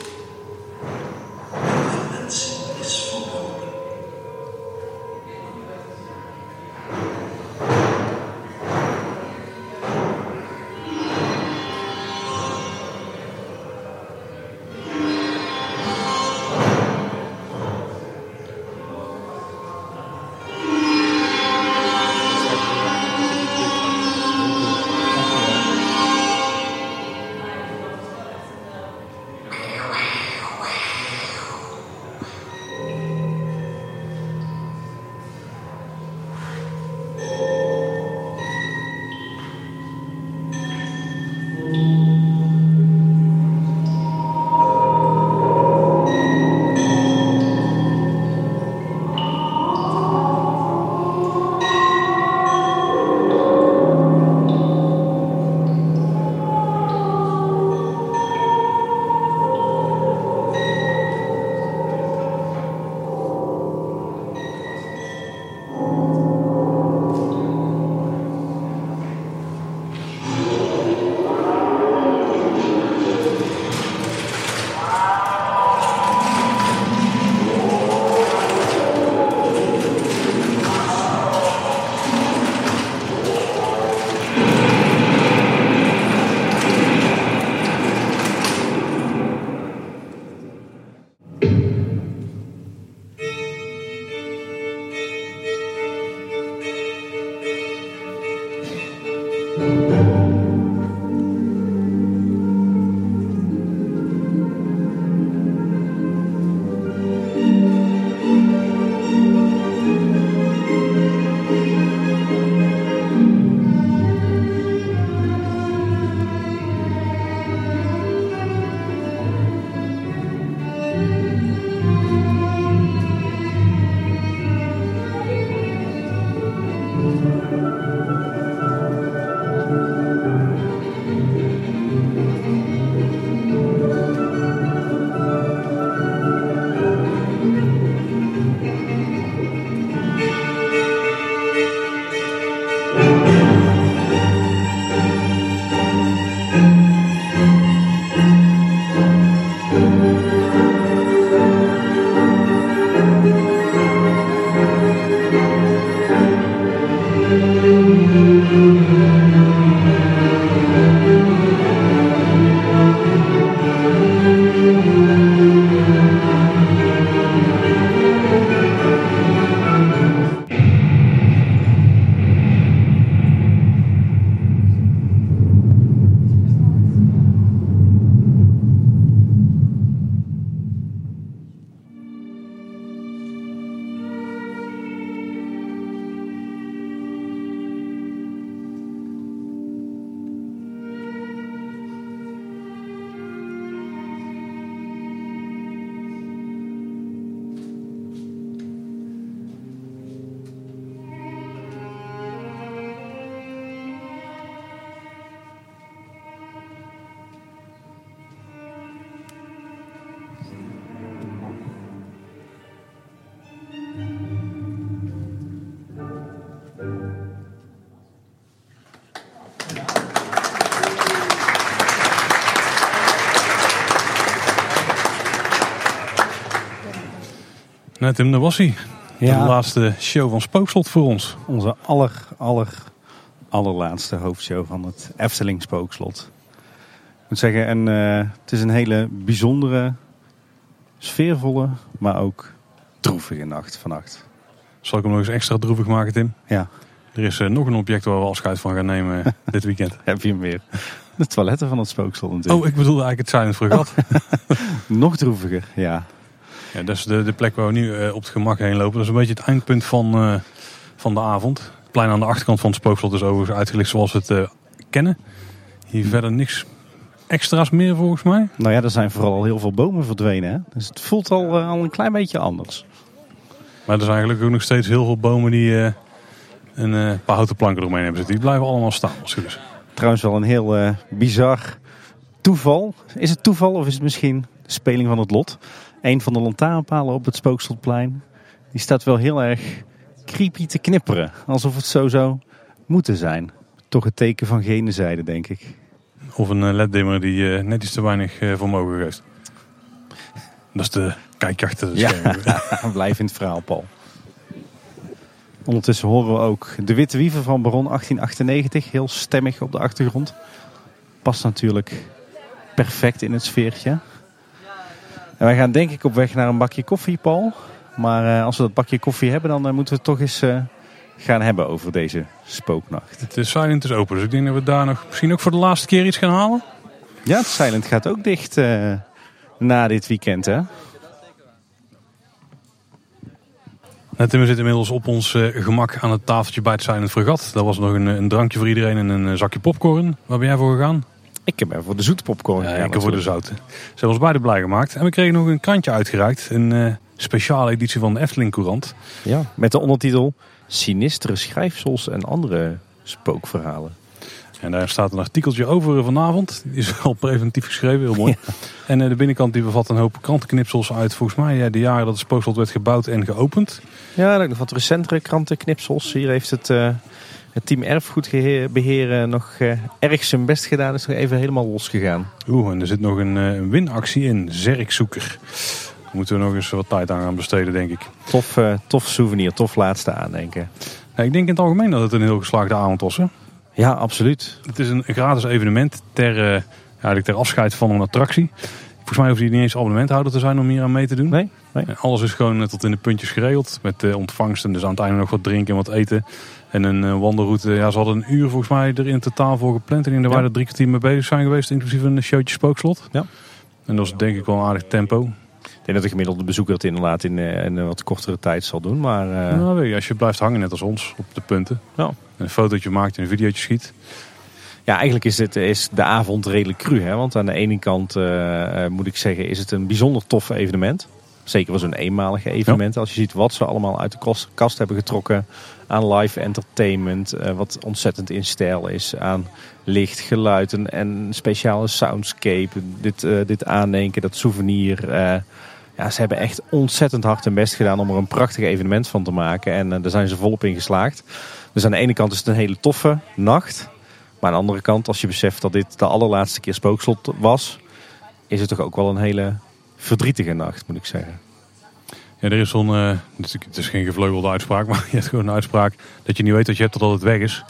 Nou Tim, daar was hij. De laatste show van Spookslot voor ons. Onze aller, aller, allerlaatste hoofdshow van het Efteling Spookslot. Ik moet zeggen, en, uh, het is een hele bijzondere, sfeervolle, maar ook droevige nacht vannacht. Zal ik hem nog eens extra droevig maken, Tim? Ja. Er is uh, nog een object waar we afscheid van gaan nemen [LAUGHS] dit weekend. Heb je hem weer? De toiletten van het spookslot natuurlijk. Oh, ik bedoelde eigenlijk het Silent Fregat. [LAUGHS] [LAUGHS] nog droeviger, ja. Ja, dat is de, de plek waar we nu uh, op het gemak heen lopen. Dat is een beetje het eindpunt van, uh, van de avond. Het plein aan de achterkant van het spookslot is overigens uitgelicht zoals we het uh, kennen. Hier verder niks extra's meer volgens mij. Nou ja, er zijn vooral al heel veel bomen verdwenen. Hè? Dus het voelt al, al een klein beetje anders. Maar er zijn eigenlijk ook nog steeds heel veel bomen die een paar houten planken eromheen hebben zitten. Die blijven allemaal staan. Als Trouwens wel een heel bizar toeval. Is het toeval of is het misschien de speling van het lot? Een van de lantaarnpalen op het Spookslotplein. Die staat wel heel erg creepy te knipperen. Alsof het zo zou moeten zijn. Toch het teken van gene zijde, denk ik. Of een eh, leddimmer die uh, net iets te weinig uh, vermogen geeft. Dat is de kijkjacht. Ja, [LAUGHS] [LAUGHS] blijf in het verhaal, Paul. Ondertussen horen we ook de Witte Wiever van Baron 1898. Heel stemmig op de achtergrond. Past natuurlijk perfect in het sfeertje. En wij gaan denk ik op weg naar een bakje koffie, Paul. Maar als we dat bakje koffie hebben, dan moeten we het toch eens gaan hebben over deze spooknacht. Het is Silent is open, dus ik denk dat we daar nog misschien ook voor de laatste keer iets gaan halen. Ja, het Silent gaat ook dicht na dit weekend, hè? Tim, we zitten inmiddels op ons gemak aan het tafeltje bij het Silent Fregat. Dat was nog een, een drankje voor iedereen en een zakje popcorn. Waar ben jij voor gegaan? Ik heb er voor de zoete popcorn. Ja, ik heb voor de zoute. Ze hebben ons beide blij gemaakt. En we kregen nog een krantje uitgereikt. Een uh, speciale editie van de Efteling Courant. Ja, met de ondertitel sinistere schrijfsels en andere spookverhalen. En daar staat een artikeltje over vanavond. Die is al preventief geschreven, heel mooi. En eh, de binnenkant die bevat een hoop krantenknipsels uit volgens mij de jaren dat het spookslot werd gebouwd en geopend. Ja, nog wat recentere krantenknipsels. Hier heeft het, uh, het team erfgoedbeheer nog uh, erg zijn best gedaan. Is nog even helemaal losgegaan. Oeh, en er zit nog een, een winactie in. Zerkzoeker moeten we nog eens wat tijd aan gaan besteden, denk ik. Tof, uh, tof souvenir, tof laatste aandenken. Ja, ik denk in het algemeen dat het een heel geslaagde avond was. Hè? Ja, absoluut. Het is een gratis evenement ter, uh, ja, ter afscheid van een attractie. Volgens mij hoeft je niet eens abonnementhouder te zijn om hier aan mee te doen. Nee, nee. Alles is gewoon eh, tot in de puntjes geregeld. Met de ontvangsten, dus aan het einde nog wat drinken en wat eten. En een wandelroute. Ja, ze hadden een uur volgens mij er in totaal voor gepland. En in de ja. waren er drie kwartier mee bezig zijn geweest. Inclusief een showtje spookslot. Ja. En dat was denk ik wel een aardig tempo. Ik denk dat de gemiddelde bezoeker het inderdaad in, eh, in een wat kortere tijd zal doen. Maar, uh... nou, je, als je blijft hangen net als ons op de punten. Ja. Een fotootje maakt en een videootje schiet. Ja, eigenlijk is, dit, is de avond redelijk cru. Hè? Want aan de ene kant uh, moet ik zeggen is het een bijzonder tof evenement. Zeker was een eenmalig evenement. Als je ziet wat ze allemaal uit de kast hebben getrokken aan live entertainment. Uh, wat ontzettend in stijl is. Aan licht, geluid en, en speciale soundscape. Dit, uh, dit aandenken, dat souvenir. Uh, ja, ze hebben echt ontzettend hard hun best gedaan om er een prachtig evenement van te maken. En daar zijn ze volop in geslaagd. Dus aan de ene kant is het een hele toffe nacht. Maar aan de andere kant, als je beseft dat dit de allerlaatste keer spookslot was... is het toch ook wel een hele verdrietige nacht, moet ik zeggen. Ja, er is zo'n, uh, het is geen gevleugelde uitspraak, [LAUGHS] maar je hebt gewoon een uitspraak dat je niet weet dat je hebt totdat het weg is.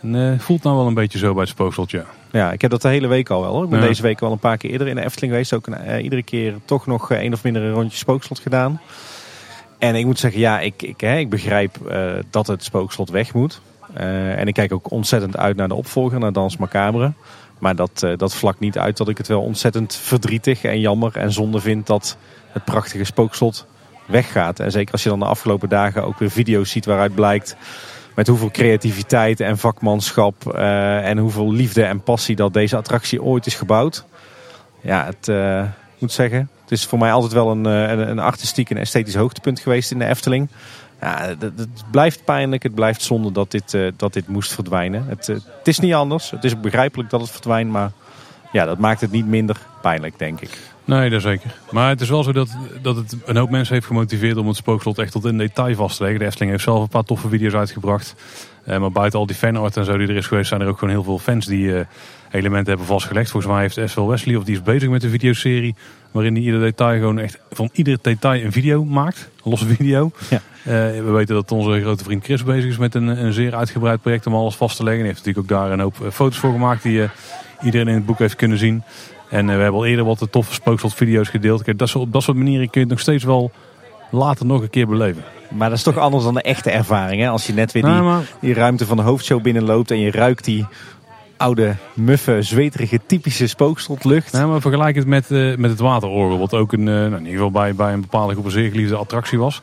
En uh, voelt nou wel een beetje zo bij het spookseltje. Ja, ik heb dat de hele week al wel hoor. Ik ben deze week al een paar keer eerder in de Efteling geweest. Ook uh, iedere keer toch nog een of minder rondje spookslot gedaan. En ik moet zeggen, ja, ik, ik, hè, ik begrijp dat het spookslot weg moet. en ik kijk ook ontzettend uit naar de opvolger, naar Dans Macabre. Maar dat, dat vlakt niet uit dat ik het wel ontzettend verdrietig en jammer en zonde vind dat het prachtige spookslot weggaat. En zeker als je dan de afgelopen dagen ook weer video's ziet waaruit blijkt met hoeveel creativiteit en vakmanschap uh, en hoeveel liefde en passie dat deze attractie ooit is gebouwd. Ja, het uh, moet zeggen, het is voor mij altijd wel een, een, een artistiek en esthetisch hoogtepunt geweest in de Efteling. Ja, het, blijft pijnlijk, het blijft zonde dat dit, uh, dat dit moest verdwijnen. Het, het is niet anders, het is begrijpelijk dat het verdwijnt, maar ja, dat maakt het niet minder pijnlijk, denk ik. Nee, dat zeker. Maar het is wel zo dat, dat het een hoop mensen heeft gemotiveerd om het spookslot echt tot in detail vast te leggen. De Efteling heeft zelf een paar toffe video's uitgebracht. Eh, maar buiten al die fanart en zo die er is geweest, zijn er ook gewoon heel veel fans die elementen hebben vastgelegd. Volgens mij heeft Esvel Wesley, of die is bezig met een videoserie, waarin hij ieder detail gewoon echt van ieder detail een video maakt. Een losse video. Ja. Uh, we weten dat onze grote vriend Chris bezig is met een, een zeer uitgebreid project om alles vast te leggen. Hij heeft natuurlijk ook daar een hoop foto's voor gemaakt die iedereen in het boek heeft kunnen zien. En eh, we hebben al eerder wat toffe spookslotvideo's gedeeld. Kijk, dat soort, op dat soort manieren kun je het nog steeds wel later nog een keer beleven. Maar dat is toch anders dan de echte ervaring. Hè? Als je net weer die, die ruimte van de hoofdshow binnenloopt en je ruikt die oude, muffe, zweterige, typische spookslotlucht. Ja, maar vergelijk het met, uh, met het waterorgel. Wat ook een, uh, nou in ieder geval bij, bij een bepaalde groep een zeer geliefde attractie was.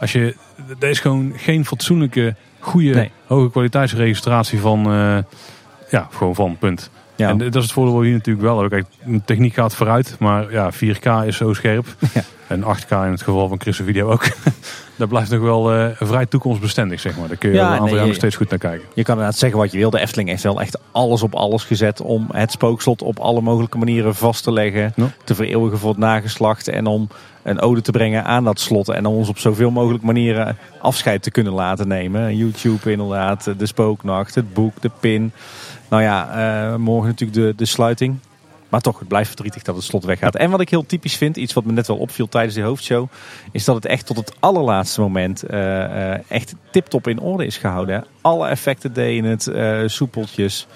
Als je, er is gewoon geen fatsoenlijke, goede, hoge kwaliteitsregistratie van, uh, ja, gewoon van, punt. Ja. En dat is het voordeel hier natuurlijk wel. Kijk, de techniek gaat vooruit, maar ja, 4K is zo scherp. [LAUGHS] Ja. En 8K in het geval van Chris' video ook. [LAUGHS] dat blijft nog wel uh, vrij toekomstbestendig, zeg maar. Daar kun je ja, een aantal jaar nog steeds goed naar kijken. Je kan inderdaad zeggen wat je wil. De Efteling heeft wel echt alles op alles gezet om het spookslot op alle mogelijke manieren vast te leggen. Te vereeuwigen voor het nageslacht. En om een ode te brengen aan dat slot. En om ons op zoveel mogelijk manieren afscheid te kunnen laten nemen. YouTube inderdaad, de spooknacht, het boek, de pin. Nou ja, uh, morgen natuurlijk de, de sluiting. Maar toch, het blijft verdrietig dat het slot weggaat. En wat ik heel typisch vind, iets wat me net wel opviel tijdens de hoofdshow, is dat het echt tot het allerlaatste moment uh, uh, echt tiptop in orde is gehouden. Alle effecten deden het, uh, soepeltjes,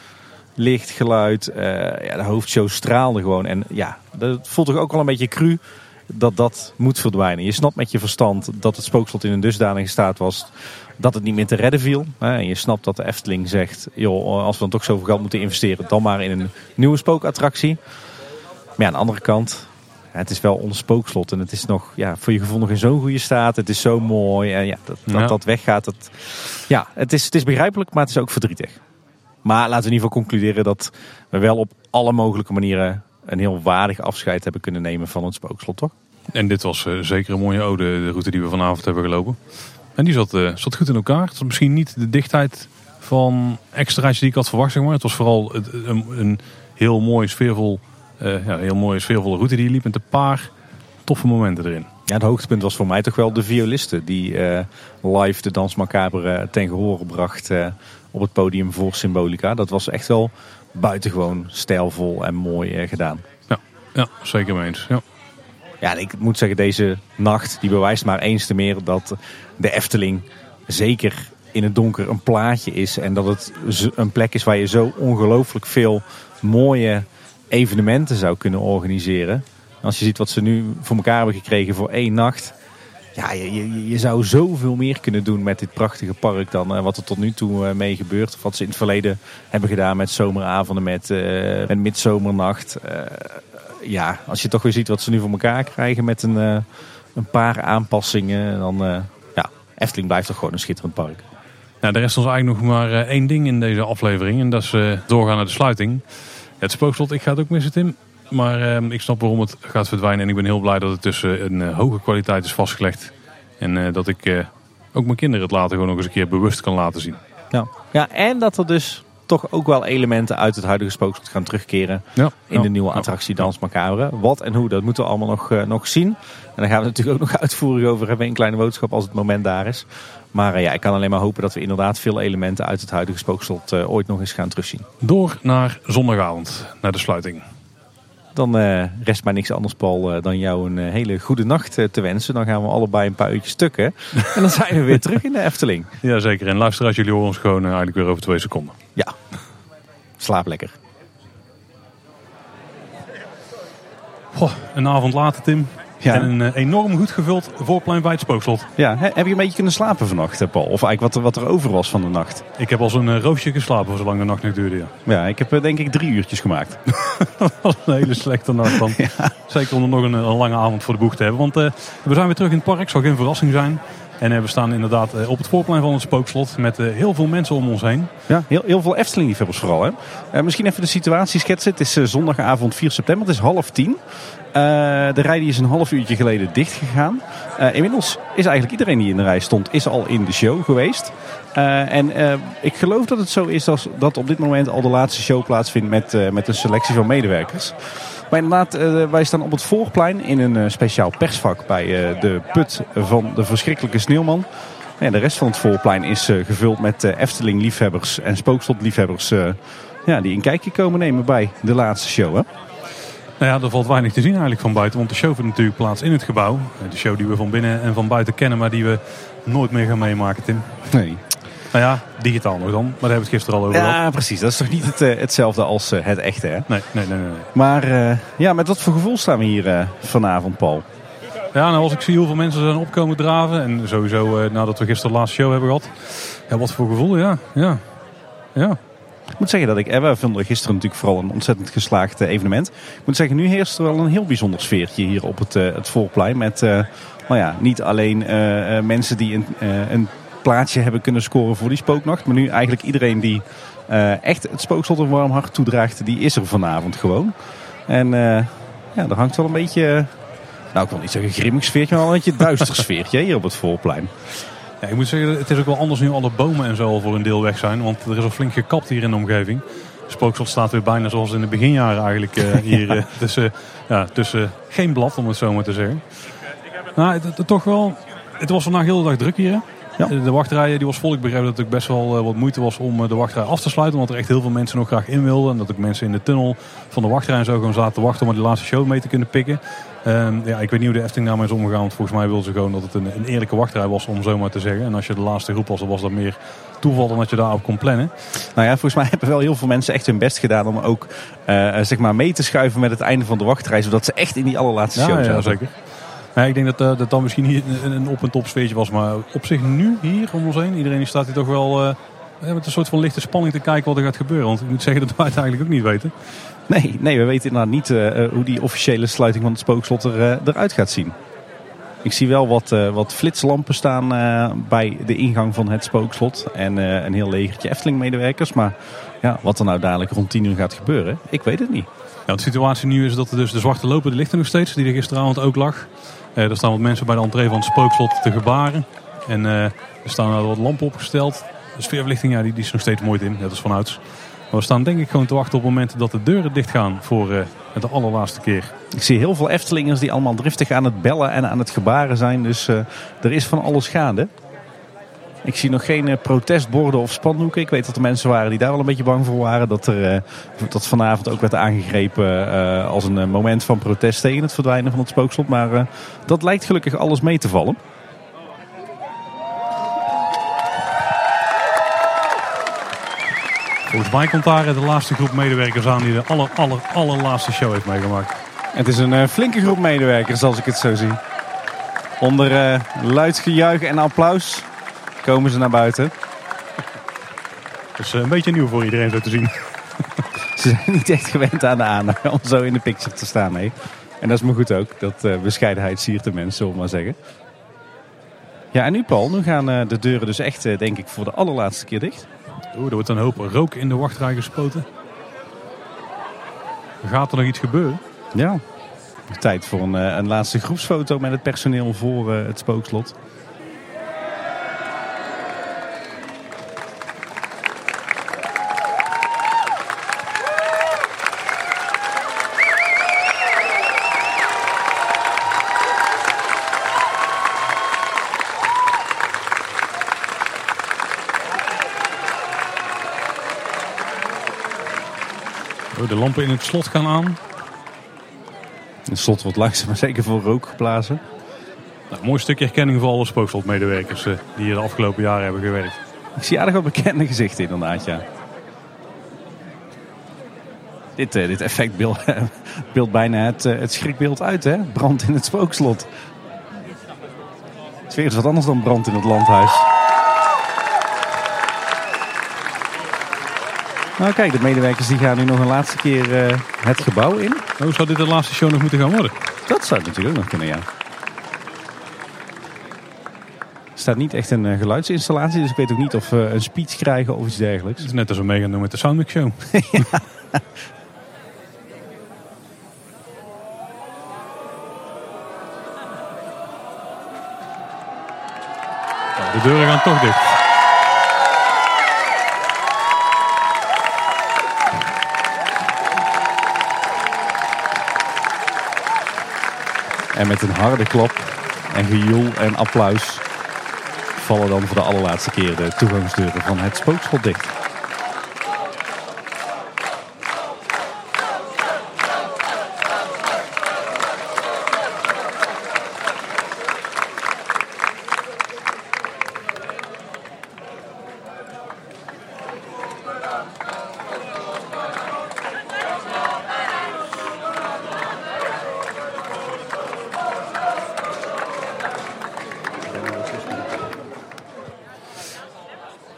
licht, geluid. ja, de hoofdshow straalde gewoon. En ja, dat voelt toch ook wel een beetje cru dat dat moet verdwijnen. Je snapt met je verstand dat het spookslot in een dusdanige staat was dat het niet meer te redden viel. En je snapt dat de Efteling zegt, joh, als we dan toch zoveel geld moeten investeren, dan maar in een nieuwe spookattractie. Maar ja, aan de andere kant, het is wel ons spookslot en het is nog ja, voor je gevoel nog in zo'n goede staat. Het is zo mooi en ja, dat dat, dat weggaat. Dat, ja, het is, het is begrijpelijk, maar het is ook verdrietig. Maar laten we in ieder geval concluderen dat we wel op alle mogelijke manieren een heel waardig afscheid hebben kunnen nemen van het spookslot, toch? En dit was uh, zeker een mooie ode, de route die we vanavond hebben gelopen. En die zat, uh, zat goed in elkaar. Het was misschien niet de dichtheid van extra's die ik had verwacht, zeg maar. Het was vooral een, een heel mooi sfeervol, uh, ja, heel mooie sfeervolle route die je liep met een paar toffe momenten erin. Ja, het hoogtepunt was voor mij toch wel de violisten die live de Dans Macabre ten gehore bracht op het podium voor Symbolica. Dat was echt wel buitengewoon stijlvol en mooi gedaan. Ja, ja zeker mee eens. Ja. Ja, ik moet zeggen, deze nacht die bewijst maar eens te meer dat de Efteling zeker in het donker een plaatje is. En dat het een plek is waar je zo ongelooflijk veel mooie evenementen zou kunnen organiseren. Als je ziet wat ze nu voor elkaar hebben gekregen voor één nacht. Ja, je, je, zou zoveel meer kunnen doen met dit prachtige park dan uh, wat er tot nu toe uh, mee gebeurt. Of wat ze in het verleden hebben gedaan met zomeravonden, met, uh, met midzomernacht ja, als je toch weer ziet wat ze nu voor elkaar krijgen met een, uh, een paar aanpassingen, dan uh, ja, Efteling blijft toch gewoon een schitterend park. Nou, er rest ons eigenlijk nog maar uh, één ding in deze aflevering en dat is doorgaan naar de sluiting. Het spookslot, ik ga het ook missen Tim. Maar ik snap waarom het gaat verdwijnen en ik ben heel blij dat het tussen een hoge kwaliteit is vastgelegd. En dat ik ook mijn kinderen het later gewoon nog eens een keer bewust kan laten zien. Ja, ja en dat er dus toch ook wel elementen uit het huidige spookslot gaan terugkeren ja, in de nieuwe attractie Dans Macabre. Wat en hoe, dat moeten we allemaal nog, uh, nog zien. En daar gaan we natuurlijk ook [LAUGHS] nog uitvoerig over hebben in Kleine Boodschap als het moment daar is. Maar uh, ja, ik kan alleen maar hopen dat we inderdaad veel elementen uit het huidige spookslot uh, ooit nog eens gaan terugzien. Door naar zondagavond, naar de sluiting. Dan uh, rest mij niks anders, Paul, uh, dan jou een uh, hele goede nacht te wensen. Dan gaan we allebei een paar uurtjes stukken. [LAUGHS] en dan zijn we weer terug in de Efteling. Jazeker. En luister als jullie horen ons gewoon eigenlijk weer over twee seconden. Ja. Slaap lekker. Goh, een avond later, Tim. Ja. En een enorm goed gevuld voorplein bij het spookslot. Ja, heb je een beetje kunnen slapen vannacht, Paul? Of eigenlijk wat er, wat er over was van de nacht? Ik heb al zo'n roosje geslapen zolang de nacht nog duurde. Ja, ja ik heb denk ik drie uurtjes gemaakt. [LAUGHS] dat was een hele slechte nacht dan. [LAUGHS] Zeker om er nog een, een, lange avond voor de boeg te hebben. Want uh, we zijn weer terug in het park. Zal geen verrassing zijn. En we staan inderdaad op het voorplein van het spookslot met heel veel mensen om ons heen. Ja, heel, heel veel Efteling-liefhebbers vooral. Hè? misschien even de situatie schetsen. Het is zondagavond 4 september. Het is half tien. Uh, de rij die is een half uurtje geleden dicht gegaan. Uh, inmiddels is eigenlijk iedereen die in de rij stond, is al in de show geweest. Uh, en ik geloof dat het zo is dat, dat op dit moment al de laatste show plaatsvindt met, met een selectie van medewerkers. Maar inderdaad, wij staan op het voorplein in een speciaal persvak bij de put van de verschrikkelijke sneeuwman. Ja, de rest van het voorplein is gevuld met Efteling-liefhebbers en spookslot-liefhebbers ja, die een kijkje komen nemen bij de laatste show. Hè? Nou ja, er valt weinig te zien eigenlijk van buiten. Want de show vindt natuurlijk plaats in het gebouw. De show die we van binnen en van buiten kennen, maar die we nooit meer gaan meemaken, Tim. Nee. Nou ja, digitaal nog dan. Maar daar hebben we het gisteren al over Ja, precies. Dat is toch niet het, uh, hetzelfde als uh, het echte, hè? Nee, nee, nee. nee. Maar uh, ja, met wat voor gevoel staan we hier vanavond, Paul? Ja, nou als ik zie hoeveel mensen zijn opkomen draven. En sowieso nadat we gisteren de laatste show hebben gehad. Ja, wat voor gevoel, ja. Ja. Ja. Ik moet zeggen dat ik, we vonden gisteren natuurlijk vooral een ontzettend geslaagd evenement. Ik moet zeggen, nu heerst er wel een heel bijzonder sfeertje hier op het, het voorplein. Met, nou ja, niet alleen mensen die een, een plaatsje hebben kunnen scoren voor die spooknacht. Maar nu eigenlijk iedereen die echt het spookslot een warm hart toedraagt, die is er vanavond gewoon. En ja, er hangt wel een beetje nou ik wil niet zeggen grimmig sfeertje, maar een beetje duister [LAUGHS] sfeertje hier op het voorplein. Ja, ik moet zeggen, het is ook wel anders nu alle bomen en zo al voor een deel weg zijn. Want er is al flink gekapt hier in de omgeving. Spookslot staat weer bijna zoals in de beginjaren eigenlijk uh, [LAUGHS] hier. Uh, tussen, ja, tussen geen blad, om het zo maar te zeggen. Nou, het, het, toch wel... Het was vandaag heel de dag druk hier. Hè? Ja. De wachtrij die was vol. Ik begreep dat het best wel uh, wat moeite was om de wachtrij af te sluiten. Want er echt heel veel mensen nog graag in wilden. En dat ook mensen in de tunnel van de wachtrij en zo gewoon zaten te wachten om die laatste show mee te kunnen pikken. Um, ja, ik weet niet hoe de Efteling daarmee is omgegaan. Want volgens mij wilden ze gewoon dat het een, een eerlijke wachtrij was, om zo maar te zeggen. En als je de laatste groep was, dan was dat meer toeval dan dat je daarop kon plannen. Nou ja, volgens mij hebben wel heel veel mensen echt hun best gedaan om ook uh, zeg maar mee te schuiven met het einde van de wachtrij. Zodat ze echt in die allerlaatste show zaten. Ja, zeker. Ja, ik denk dat uh, dat dan misschien hier een, een op- en top sfeertje was. Maar op zich nu hier om ons heen, iedereen staat hier toch wel uh, met een soort van lichte spanning te kijken wat er gaat gebeuren. Want ik moet zeggen dat wij het eigenlijk ook niet weten. [LAUGHS] Nee, nee we weten inderdaad niet uh, hoe die officiële sluiting van het spookslot er, eruit gaat zien. Ik zie wel wat, wat flitslampen staan bij de ingang van het spookslot. En een heel legertje Efteling-medewerkers. Maar ja, wat er nou dadelijk rond 10 uur gaat gebeuren, ik weet het niet. Ja, de situatie nu is dat er dus de zwarte loper, er nog steeds. Die er gisteravond ook lag. er staan wat mensen bij de entree van het spookslot te gebaren. En er staan wat lampen opgesteld. De sfeerverlichting ja, die, die is nog steeds mooi in, net als vanouds. We staan denk ik gewoon te wachten op het moment dat de deuren dicht gaan voor uh, de allerlaatste keer. Ik zie heel veel Eftelingers die allemaal driftig aan het bellen en aan het gebaren zijn. Dus uh, er is van alles gaande. Ik zie nog geen uh, protestborden of spandoeken. Ik weet dat er mensen waren die daar wel een beetje bang voor waren. Dat er dat vanavond ook werd aangegrepen als een moment van protest tegen het verdwijnen van het spookslot. Maar dat lijkt gelukkig alles mee te vallen. Volgens mij komt daar de laatste groep medewerkers aan die de aller, aller, allerlaatste show heeft meegemaakt. Het is een uh, flinke groep medewerkers als ik het zo zie. Onder uh, luid gejuich en applaus komen ze naar buiten. [LAUGHS] Dat is een beetje nieuw voor iedereen zo te zien. [LAUGHS] ze zijn niet echt gewend aan de aandacht [LAUGHS] om zo in de picture te staan. Nee. En dat is me goed ook. Dat bescheidenheid siert de mensen, zullen we maar zeggen. Ja, en nu Paul, nu gaan de deuren dus echt, denk ik, voor de allerlaatste keer dicht. Oeh, er wordt een hoop rook in de wachtrij gespoten. Gaat er nog iets gebeuren? Ja. Tijd voor een, een laatste groepsfoto met het personeel voor het spookslot. In het slot gaan aan. Het slot wordt langzaam maar zeker voor rook geblazen. Nou, mooi stukje herkenning voor alle spookslotmedewerkers die hier de afgelopen jaren hebben gewerkt. Ik zie aardig wat bekende gezichten inderdaad, ja. Dit, uh, dit effect [LAUGHS] beeld, beeld bijna het, uh, het schrikbeeld uit, hè? Brand in het spookslot. Het is weer eens wat anders dan brand in het landhuis. Nou kijk, de medewerkers die gaan nu nog een laatste keer uh, het gebouw in. Hoe zou dit de laatste show nog moeten gaan worden? Dat zou natuurlijk ook nog kunnen, ja. Er staat niet echt een uh, geluidsinstallatie, dus ik weet ook niet of we uh, een speech krijgen of iets dergelijks. Het is net als we mee gaan doen met de Soundmix Show. [LAUGHS] ja. De deuren gaan toch dicht. En met een harde klap en gejoel en applaus vallen dan voor de allerlaatste keer de toegangsdeuren van het spookslot dicht.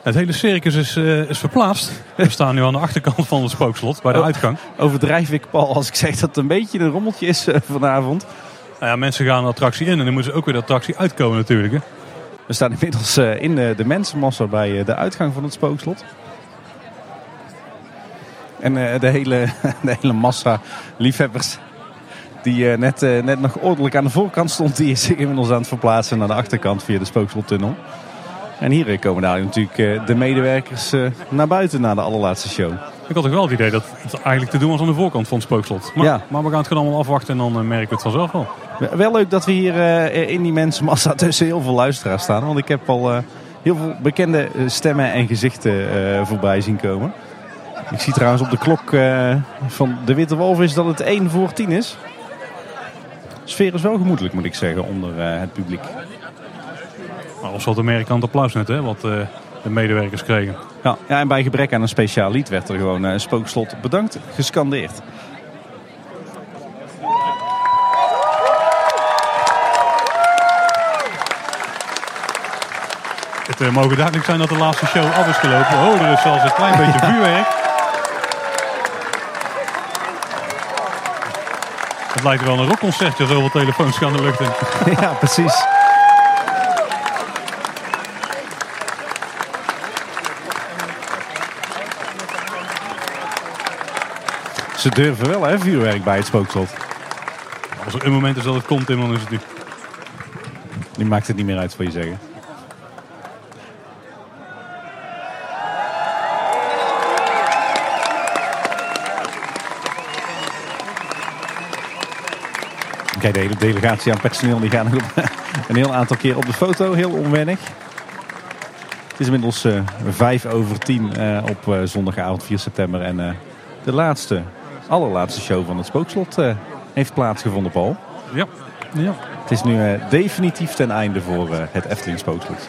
Het hele circus is, uh, is verplaatst. We staan nu aan de achterkant van het spookslot, bij de oh, uitgang. Overdrijf ik, Paul, als ik zeg dat het een beetje een rommeltje is uh, vanavond? Nou ja, mensen gaan de attractie in en dan moeten ze ook weer de attractie uitkomen natuurlijk. Hè. We staan inmiddels uh, in de, de mensenmassa bij de uitgang van het spookslot. En de, hele, [LAUGHS] de hele massa liefhebbers die net, net nog ordelijk aan de voorkant stond, die is zich inmiddels aan het verplaatsen naar de achterkant via de Spookslottunnel. En hier komen daar natuurlijk de medewerkers naar buiten na de allerlaatste show. Ik had toch wel het idee dat het eigenlijk te doen was aan de voorkant van het spookslot. Maar, ja. maar we gaan het gewoon allemaal afwachten en dan merken we het vanzelf wel. Wel leuk dat we hier in die mensenmassa [LAUGHS] tussen heel veel luisteraars staan. Want ik heb al heel veel bekende stemmen en gezichten voorbij zien komen. Ik zie trouwens op de klok van de Witte Wolf is dat het 1 voor 10 is. De sfeer is wel gemoedelijk, moet ik zeggen, onder het publiek. Nou, was wat merkant applaus net, hè, wat uh, de medewerkers kregen. Ja, ja, en bij gebrek aan een speciaal lied werd er gewoon een spookslot bedankt gescandeerd. Het mogen duidelijk zijn dat de laatste show af is gelopen. Oh, er is zelfs een klein beetje vuurwerk. Het lijkt wel een rockconcertje, zoveel telefoons gaan de lucht in. [LAUGHS] Ja, precies. Ze durven wel, hè, vuurwerk bij het spookslot. Als er een moment is dat het komt, dan is het nu. Nu maakt het niet meer uit, voor je zeggen. Kijk, de hele delegatie aan personeel die gaan [LAUGHS] een heel aantal keer op de foto. Heel onwennig. Het is inmiddels uh, vijf over tien uh, op uh, zondagavond 4 september. En de laatste, allerlaatste show van het Spookslot heeft plaatsgevonden, Paul. Ja. ja. Het is nu definitief ten einde voor het Efteling Spookslot.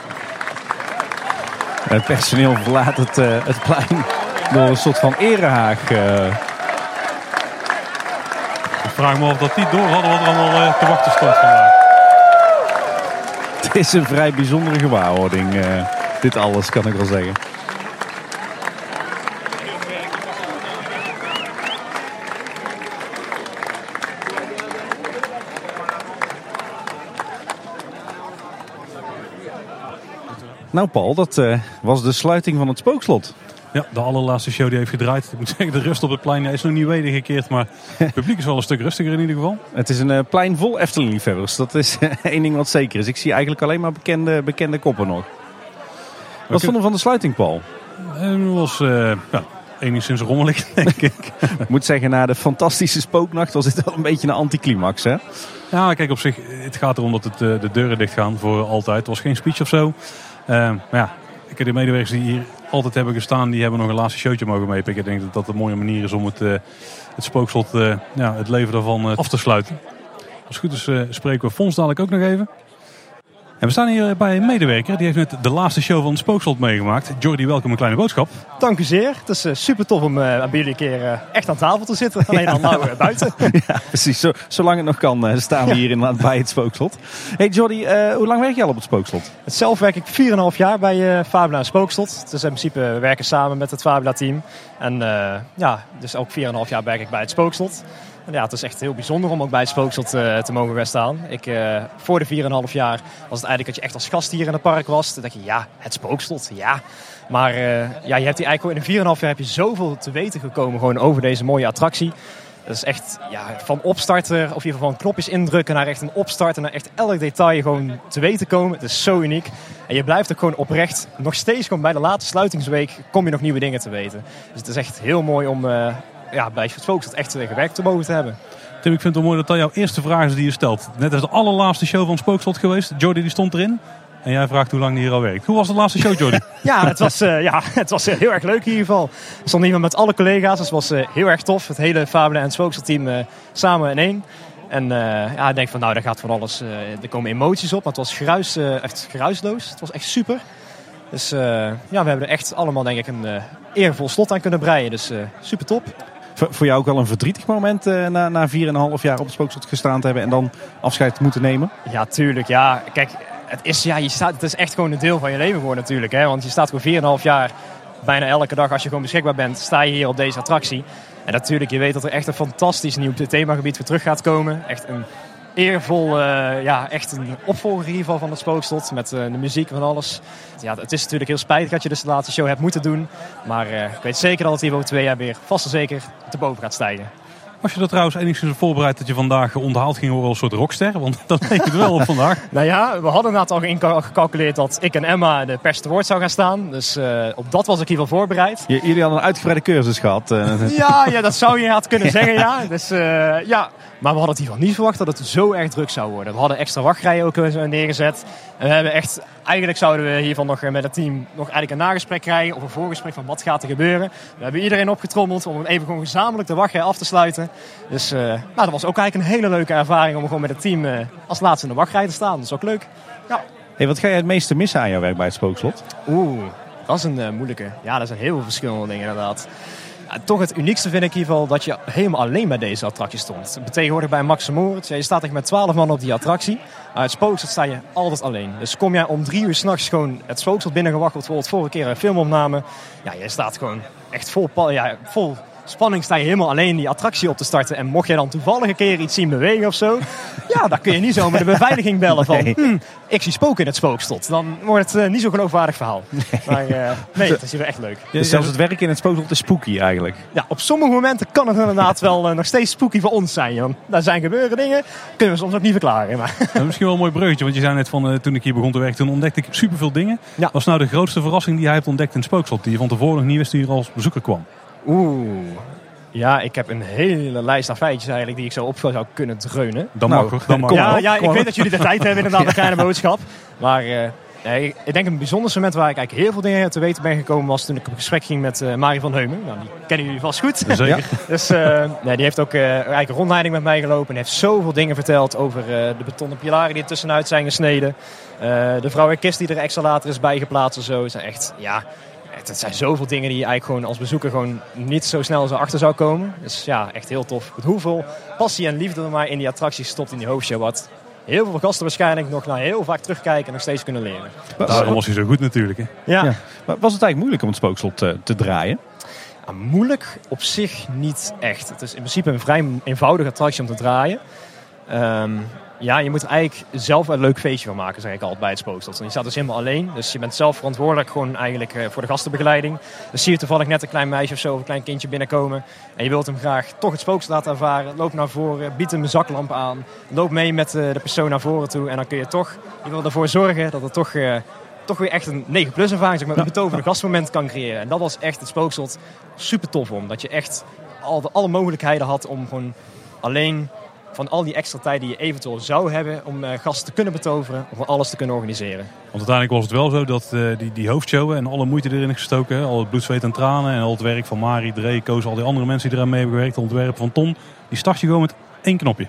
Het personeel verlaat het, het plein door een soort van erehaag vraag me of dat die door hadden wat er allemaal te wachten stond vandaag. Het is een vrij bijzondere gewaarwording, dit alles kan ik wel zeggen. Nou Paul, dat uh, was de sluiting van het spookslot. Ja, de allerlaatste show die heeft gedraaid. Ik moet [LAUGHS] zeggen, de rust op het plein is nog niet wedergekeerd. Maar het publiek is wel een stuk rustiger in ieder geval. [LAUGHS] Het is een uh, plein vol Efteling-liefhebbers. Dat is [LAUGHS] één ding wat zeker is. Ik zie eigenlijk alleen maar bekende, bekende koppen nog. Wat vonden we van de sluiting, Paul? Het was ja, enigszins rommelig, denk ik. ik moet zeggen, na de fantastische spooknacht was dit wel een beetje een anticlimax, hè? Ja, kijk, op zich, het gaat erom dat het, de deuren dicht gaan voor altijd. Het was geen speech of zo. Maar ja, ik heb de medewerkers die hier altijd hebben gestaan, die hebben nog een laatste showtje mogen meepikken. Ik denk dat dat een mooie manier is om het, uh, het spookslot, uh, ja, het leven daarvan af te sluiten. Als het goed is spreken we Fons dadelijk ook nog even. En we staan hier bij een medewerker. Die heeft net de laatste show van het Spookslot meegemaakt. Jordi, welkom een kleine boodschap. Dank u zeer. Het is uh, super tof om uh, bij jullie een keer uh, echt aan tafel te zitten. Alleen al nou buiten. [LAUGHS] ja, precies. Zo, zolang het nog kan staan we hier inderdaad bij het Spookslot. Hey Jordi, hoe lang werk je al op het Spookslot? Zelf werk ik 4,5 jaar bij Fabula Spookslot. Dus in principe we werken samen met het Fabula team. En ja, dus ook 4,5 jaar werk ik bij het Spookslot ja, het is echt heel bijzonder om ook bij het Spookslot te, te mogen gaan staan. Ik, uh, voor de 4,5 jaar was het eigenlijk dat je echt als gast hier in het park was. Toen dacht je, ja, het Spookslot, ja. Maar uh, ja, je hebt hier eigenlijk in 4,5 jaar heb je zoveel te weten gekomen gewoon over deze mooie attractie. Dat is echt ja, van opstarter, of in ieder geval van knopjes indrukken naar echt een opstarter, naar echt elk detail gewoon te weten komen. Het is zo uniek. En je blijft ook gewoon oprecht, nog steeds gewoon bij de laatste sluitingsweek, kom je nog nieuwe dingen te weten. Dus het is echt heel mooi om, ja, bij het echt gewerkt te mogen te hebben. Tim, ik vind het wel mooi dat dat jouw eerste vraag is die je stelt. Net als de allerlaatste show van Spookslot geweest. Jody die stond erin. En jij vraagt hoe lang die hier al werkt. Hoe was de laatste show, Jordi? [LAUGHS] ja, het was, uh, ja, het was uh, heel erg leuk in ieder geval. We stonden hier met alle collega's. Dus het was uh, heel erg tof. Het hele Fabelen en Spookslot team samen in één. En ja, ik denk van nou, daar gaat van alles. er komen emoties op. Maar het was geruis, echt geruisloos. Het was echt super. Dus ja, we hebben er echt allemaal denk ik een eervol slot aan kunnen breien. Dus super top. Voor jou ook wel een verdrietig moment uh, na, na 4,5 jaar op het spookslot gestaan te hebben en dan afscheid moeten nemen? Ja, tuurlijk. Ja, kijk, het is, ja, je staat, het is echt gewoon een deel van je leven geworden natuurlijk. Hè? Want je staat gewoon 4,5 jaar, bijna elke dag als je gewoon beschikbaar bent, sta je hier op deze attractie. En natuurlijk, je weet dat er echt een fantastisch nieuw themagebied weer terug gaat komen. Echt een eervol, uh, ja, echt een opvolger in ieder geval van het Spookslot. Met uh, de muziek en alles. Ja, het is natuurlijk heel spijtig dat je dus de laatste show hebt moeten doen. Maar uh, ik weet zeker dat het hier over twee jaar weer vast en zeker te boven gaat stijgen. Was je er trouwens enigszins voorbereid dat je vandaag onthaald ging worden als een soort rockster? Want [LAUGHS] dat leek het wel op vandaag. [LAUGHS] nou ja, we hadden inderdaad al gecalculeerd dat ik en Emma de pers te woord zou gaan staan. Dus uh, op dat was ik in ieder geval voorbereid. jullie hadden een uitgebreide cursus gehad. [LAUGHS] Ja, ja, dat zou je had kunnen zeggen, ja. Dus uh, ja, maar we hadden het geval niet verwacht dat het zo erg druk zou worden. We hadden extra wachtrijen ook neergezet. En we hebben echt, eigenlijk zouden we hiervan nog met het team nog eigenlijk een nagesprek krijgen. Of een voorgesprek van wat gaat er gebeuren. We hebben iedereen opgetrommeld om even gewoon gezamenlijk de wachtrij af te sluiten. Dus uh, nou, dat was ook eigenlijk een hele leuke ervaring om gewoon met het team uh, als laatste in de wachtrij te staan. Dat is ook leuk. Ja. Hey, wat ga je het meeste missen aan jouw werk bij het Spookslot? Oeh, dat is een uh, moeilijke. Ja, er zijn heel veel verschillende dingen inderdaad toch het uniekste vind ik in ieder geval dat je helemaal alleen bij deze attractie stond. Tegenwoordig bij Max Moritz, je staat echt met 12 man op die attractie. Maar het spookslot sta je altijd alleen. Dus kom jij om drie uur s'nachts gewoon het spookslot binnengewacht, bijvoorbeeld vorige keer een filmopname. Ja, je staat gewoon echt vol, ja, vol spanning sta je helemaal alleen die attractie op te starten. En mocht je dan toevallig een keer iets zien bewegen of zo, ja, dan kun je niet zo met de beveiliging bellen van, nee. hm, ik zie spoken in het spookslot. Dan wordt het uh, niet zo'n geloofwaardig verhaal. Nee. Maar uh, nee, het is hier echt leuk. Dus zelfs het werken in het spookslot is spooky eigenlijk. Ja, op sommige momenten kan het inderdaad wel uh, nog steeds spooky voor ons zijn. Want daar zijn gebeuren dingen, kunnen we soms ook niet verklaren. Maar. Misschien wel een mooi breukje, want je zei net van toen ik hier begon te werken, toen ontdekte ik superveel dingen. Ja. Wat is nou de grootste verrassing die jij hebt ontdekt in het spookslot, die je van tevoren nog niet wist die hier als bezoeker kwam? Oeh, ja, ik heb een hele lijst aan feitjes eigenlijk die ik zo op zou kunnen dreunen. Dan nou, mag dan mag Ja, ja ik weet dat jullie de tijd hebben inderdaad, een kleine boodschap. Maar uh, nee, ik denk een bijzonder moment waar ik eigenlijk heel veel dingen te weten ben gekomen was toen ik op gesprek ging met uh, Marie van Heumen. Nou, die kennen jullie vast goed. Zeker. dus uh, nee, die heeft ook eigenlijk een rondleiding met mij gelopen en heeft zoveel dingen verteld over de betonnen pilaren die er tussenuit zijn gesneden. de vrouwenkist die er extra later is bijgeplaatst en zo. Het zijn echt, ja, het zijn zoveel dingen die je eigenlijk gewoon als bezoeker gewoon niet zo snel zo achter zou komen. Dus ja, echt heel tof. Hoeveel passie en liefde er maar in die attracties stopt in die hoofdshow. Wat heel veel gasten waarschijnlijk nog naar heel vaak terugkijken en nog steeds kunnen leren. Daarom was hij zo goed natuurlijk. Hè? Ja. ja. Was het eigenlijk moeilijk om het spookslot te, te draaien? Ja, moeilijk op zich niet echt. Het is in principe een vrij eenvoudige attractie om te draaien. Um, ja, je moet er eigenlijk zelf een leuk feestje van maken, zeg ik altijd bij het spookslot. Je staat dus helemaal alleen, dus je bent zelf verantwoordelijk gewoon eigenlijk eh, voor de gastenbegeleiding. Dus zie je toevallig net een klein meisje of zo of een klein kindje binnenkomen en je wilt hem graag toch het spookslot laten ervaren. Loop naar voren, bied hem een zaklamp aan, loop mee met eh, de persoon naar voren toe en dan kun je toch, je wil ervoor zorgen dat het toch... Uh, toch weer echt een 9 plus ervaring, zeg maar, een betoverde gastmoment kan creëren. En dat was echt het spookslot super tof om. Dat je echt al de, alle mogelijkheden had om gewoon alleen van al die extra tijd die je eventueel zou hebben om uh, gasten te kunnen betoveren, om alles te kunnen organiseren. Want uiteindelijk was het wel zo dat uh, die, die hoofdshow en alle moeite erin gestoken, al het bloed, zweet en tranen en al het werk van Mari, Dree, Koos, al die andere mensen die eraan mee hebben gewerkt, het ontwerp van Ton, die start je gewoon met één knopje.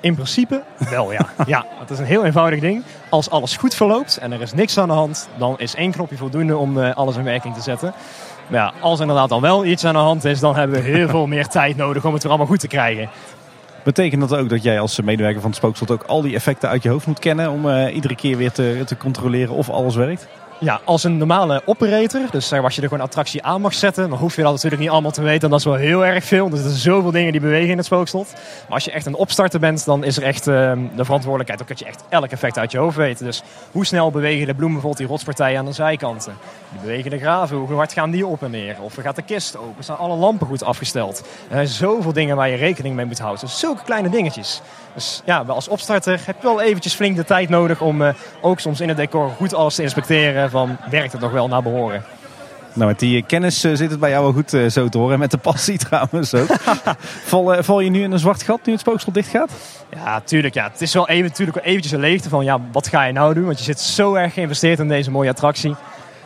In principe wel, ja. [LAUGHS] ja. Het is een heel eenvoudig ding. Als alles goed verloopt en er is niks aan de hand, dan is één knopje voldoende om uh, alles in werking te zetten. Maar ja, als er inderdaad dan wel iets aan de hand is, dan hebben we heel [LAUGHS] veel meer tijd nodig om het er allemaal goed te krijgen. Betekent dat ook dat jij als medewerker van het spookslot ook al die effecten uit je hoofd moet kennen om uh, iedere keer weer te, te controleren of alles werkt? Ja, als een normale operator, dus als je er gewoon attractie aan mag zetten, dan hoef je dat natuurlijk niet allemaal te weten. Dat is wel heel erg veel. Dus er zijn zoveel dingen die bewegen in het spookslot. Maar als je echt een opstarter bent, dan is er echt uh, de verantwoordelijkheid ook dat je echt elk effect uit je hoofd weet. Dus hoe snel bewegen de bloemen, bijvoorbeeld die rotspartijen aan de zijkanten? Die bewegen de graven, hoe hard gaan die op en neer? Of gaat de kist open? Staan alle lampen goed afgesteld? Er zijn zoveel dingen waar je rekening mee moet houden. Dus zulke kleine dingetjes. Dus ja, als opstarter heb je wel eventjes flink de tijd nodig om uh, ook soms in het decor goed alles te inspecteren. Van werkt het nog wel naar behoren? Nou, met die kennis uh, zit het bij jou wel goed uh, zo te horen. Met de passie [LAUGHS] trouwens ook. [LAUGHS] val, val, je nu in een zwart gat nu het spookslot dicht gaat? Ja, tuurlijk. Ja. Het is wel even, natuurlijk eventjes een leegte van ja, wat ga je nou doen? Want je zit zo erg geïnvesteerd in deze mooie attractie.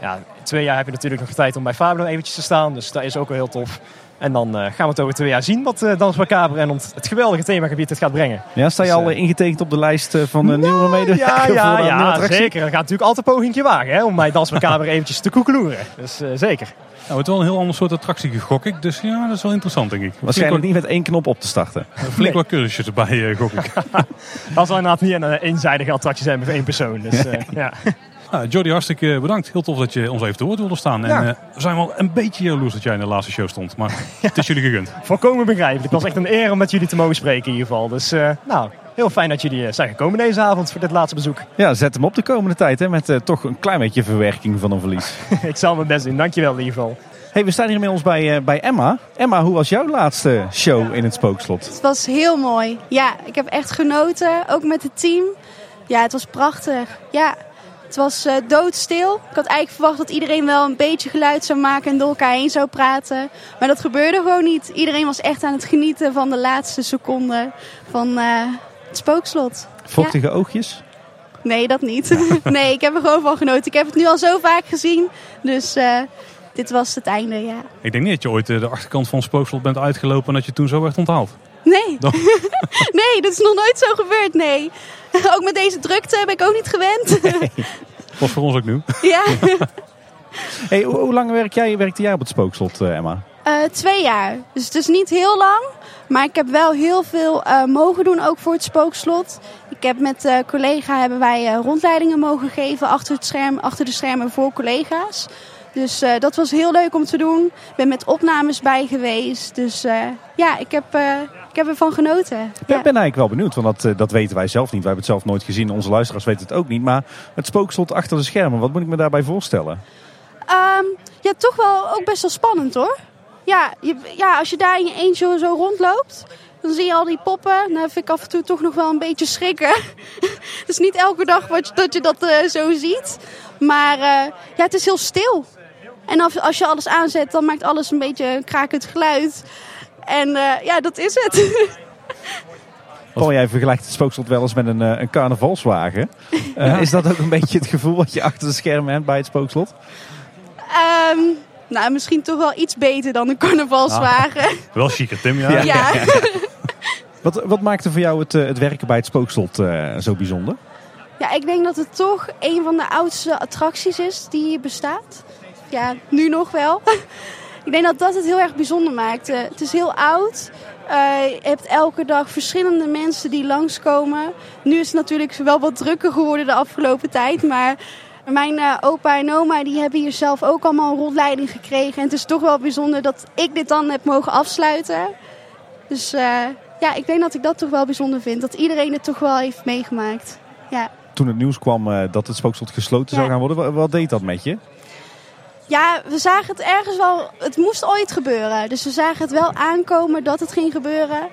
Ja, twee jaar heb je natuurlijk nog tijd om bij Fabio eventjes te staan. Dus dat is ook wel heel tof. En dan uh, gaan we het over twee jaar zien wat uh, Dans Macabre en ons, het geweldige themagebied het gaat brengen. Ja, sta je dus, al uh, ingetekend op de lijst van de nieuwe medewerkers? Ja, ja, ja zeker. Er gaat natuurlijk altijd een pogingje wagen hè, om bij Dans Macabre eventjes te koekeloeren. Dus zeker. Nou, het is wel een heel ander soort attractie gok ik. Dus ja, dat is wel interessant denk ik. Waarschijnlijk niet met één knop op te starten. Flink nee. wat cursusjes erbij gok ik. [LAUGHS] dat zal inderdaad niet een eenzijdige attractie zijn met één persoon. Dus, ja. Nou, Jordi, hartstikke bedankt. Heel tof dat je ons even te woord wilde staan. En uh, we zijn wel een beetje jaloers dat jij in de laatste show stond. Maar [LAUGHS] het is jullie gegund. Volkomen begrijpelijk. Het was [LAUGHS] echt een eer om met jullie te mogen spreken in ieder geval. Dus uh, nou, heel fijn dat jullie eh, zijn gekomen deze avond voor dit laatste bezoek. Ja, zet hem op de komende tijd hè, met toch een klein beetje verwerking van een verlies. [LAUGHS] Ik zal mijn best doen. Dankjewel in ieder geval. Hey, we staan hier inmiddels bij, uh, bij Emma. Emma, hoe was jouw laatste show in het Spookslot? Het was heel mooi. Ja, ik heb echt genoten. Ook met het team. Ja, het was prachtig. Ja, het was uh, doodstil. Ik had eigenlijk verwacht dat iedereen wel een beetje geluid zou maken en door elkaar heen zou praten. Maar dat gebeurde gewoon niet. Iedereen was echt aan het genieten van de laatste seconden van uh, het spookslot. Vochtige oogjes? Nee, dat niet. [LAUGHS] [LAUGHS] nee, ik heb er gewoon van genoten. Ik heb het nu al zo vaak gezien. Dus uh, dit was het einde, ja. Ik denk niet dat je ooit de achterkant van het spookslot bent uitgelopen en dat je toen zo werd onthaald. Nee. [LAUGHS] [LAUGHS] nee, dat is nog nooit zo gebeurd, nee. [LAUGHS] ook met deze drukte ben ik ook niet gewend. nee. Was voor ons ook nieuw. ja. hey, hoe, lang werk jij, werkte jij op het spookslot, Emma? Uh, twee jaar. Dus het is niet heel lang. Maar ik heb wel heel veel uh, mogen doen, ook voor het spookslot. Ik heb met uh, collega hebben wij rondleidingen mogen geven achter, het scherm, achter de schermen voor collega's. Dus uh, dat was heel leuk om te doen. Ik ben met opnames bij geweest. Dus uh, ja, ik heb, uh, ik heb ervan genoten. Ik ben, ja. ben eigenlijk wel benieuwd, want dat, dat weten wij zelf niet. Wij hebben het zelf nooit gezien. Onze luisteraars weten het ook niet. Maar het spookslot achter de schermen, wat moet ik me daarbij voorstellen? Um, ja, toch wel ook best wel spannend hoor. Ja, je, ja als je daar in je eentje zo rondloopt, dan zie je al die poppen. Dan vind ik af en toe toch nog wel een beetje schrikken. [LAUGHS] Het is niet elke dag wat, dat je dat uh, zo ziet. Maar uh, ja, het is heel stil. En als, als je alles aanzet, dan maakt alles een beetje een krakend geluid. En uh, ja, dat is het. [LAUGHS] Paul, jij vergelijkt het spookslot wel eens met een, een carnavalswagen. Uh, ja. Is dat ook een beetje het gevoel wat je achter de schermen hebt bij het spookslot? Um, nou, misschien toch wel iets beter dan een carnavalswagen. Ah, wel chique, Tim, ja. ja. ja. [LAUGHS] wat, wat maakte voor jou het, het werken bij het spookslot uh, zo bijzonder? Ja, ik denk dat het toch een van de oudste attracties is die hier bestaat. Ja, nu nog wel. [LAUGHS] ik denk dat dat het heel erg bijzonder maakt. Uh, het is heel oud. Uh, je hebt elke dag verschillende mensen die langskomen. Nu is het natuurlijk wel wat drukker geworden de afgelopen tijd. Maar mijn uh, opa en oma die hebben hier zelf ook allemaal een rondleiding gekregen. En het is toch wel bijzonder dat ik dit dan heb mogen afsluiten. Dus ja, ik denk dat ik dat toch wel bijzonder vind. Dat iedereen het toch wel heeft meegemaakt. Ja. Toen het nieuws kwam dat het spookslot gesloten ja. zou gaan worden, wat deed dat met je? Ja, we zagen het ergens wel. Het moest ooit gebeuren. Dus we zagen het wel aankomen dat het ging gebeuren.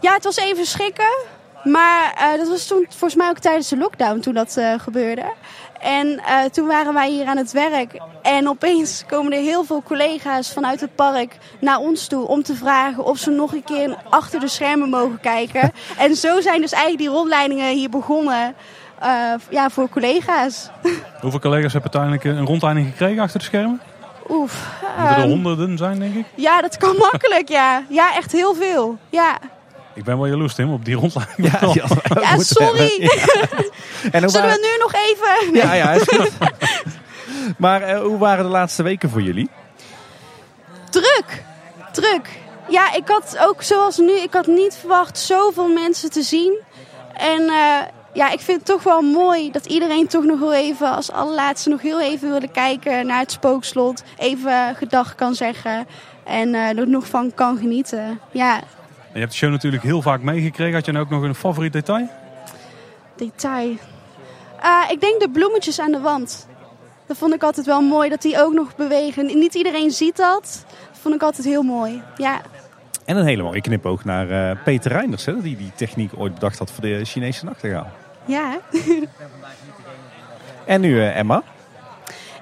Ja, het was even schrikken. Maar uh, dat was toen volgens mij ook tijdens de lockdown toen dat uh, gebeurde. En uh, toen waren wij hier aan het werk. En opeens komen er heel veel collega's vanuit het park naar ons toe om te vragen of ze nog een keer achter de schermen mogen kijken. [LAUGHS] en zo zijn dus eigenlijk die rondleidingen hier begonnen. Uh, ja, voor collega's. [LAUGHS] Hoeveel collega's hebben uiteindelijk een rondleiding gekregen achter de schermen? Oef. Moeten er um, honderden zijn, denk ik? Ja, dat kan makkelijk, ja. Ja, echt heel veel. Ja. Ik ben wel jaloers, Tim, op die rondleiding. Ja, ja, [LAUGHS] ja sorry. Ja. En [LAUGHS] Zullen we nu nog even... Nee. Ja, ja, is goed. maar uh, hoe waren de laatste weken voor jullie? Druk. Druk. Ja, ik had ook zoals nu, ik had niet verwacht zoveel mensen te zien. En uh, ja, ik vind het toch wel mooi dat iedereen toch nog heel even, als allerlaatste nog heel even wilde kijken naar het spookslot. Even gedag kan zeggen en uh, er nog van kan genieten. Ja. Je hebt de show natuurlijk heel vaak meegekregen. Had je nou ook nog een favoriet detail? Detail? Uh, ik denk de bloemetjes aan de wand. Dat vond ik altijd wel mooi, dat die ook nog bewegen. Niet iedereen ziet dat. Dat vond ik altijd heel mooi, ja. En een hele mooie knipoog naar uh, Peter Reinders, hè, die die techniek ooit bedacht had voor de Chinese nachtegaal. Ja. [LAUGHS] en nu uh, Emma?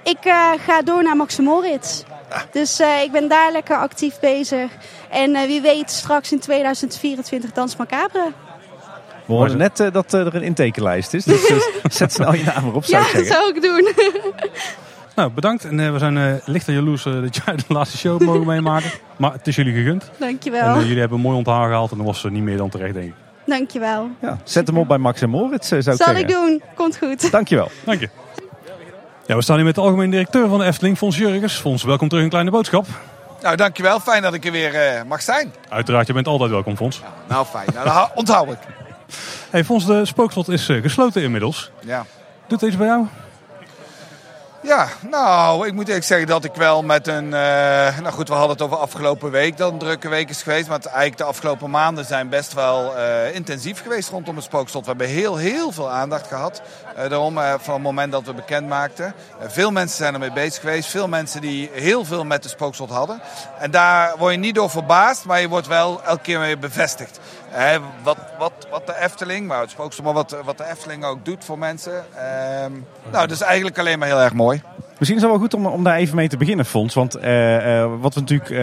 Ik uh, ga door naar Max Moritz. Ah. Dus uh, ik ben daar lekker actief bezig. En wie weet straks in 2024 Dans Macabre. We hoorden net dat er een intekenlijst is. Dus [LAUGHS] zet snel je naam erop, zou ja, ik zeggen. dat zou ik doen. [LAUGHS] Nou, bedankt. En uh, we zijn uh, licht en jaloers uh, dat jij de laatste show mogen meemaken. Maar het is jullie gegund. Dankjewel. En jullie hebben een mooi onthaal gehaald en dan was ze niet meer dan terecht, denk ik. Dankjewel. Ja, zet hem op bij Max en Moritz, zou ik Zal zeggen. ik doen. Komt goed. Dankjewel. Dank je. Ja, we staan hier met de algemeen directeur van de Efteling, Fons Jurgens. Fons, welkom terug in Kleine Boodschap. Nou, dankjewel. Fijn dat ik er weer mag zijn. Uiteraard, je bent altijd welkom, Fons. Ja, nou, fijn. Nou, dat onthoud ik. Hey, Fons, de spookslot is gesloten inmiddels. Ja. Doet deze bij jou? Ja, nou, ik moet eerlijk zeggen dat ik wel met een... Uh, nou goed, we hadden het over afgelopen week dat een drukke week is geweest. Maar het, eigenlijk de afgelopen maanden zijn best wel uh, intensief geweest rondom het spookslot. We hebben heel, heel veel aandacht gehad. Uh, daarom, van het moment dat we bekend maakten. veel mensen zijn ermee bezig geweest. Veel mensen die heel veel met de spookslot hadden. En daar word je niet door verbaasd, maar je wordt wel elke keer mee bevestigd. Wat, wat, wat de Efteling, maar het spookslot, maar wat, wat de Efteling ook doet voor mensen. Ehm, nou, dat is eigenlijk alleen maar heel erg mooi. Misschien is het wel goed om, om daar even mee te beginnen, Fons. Want uh, uh, wat we natuurlijk, uh,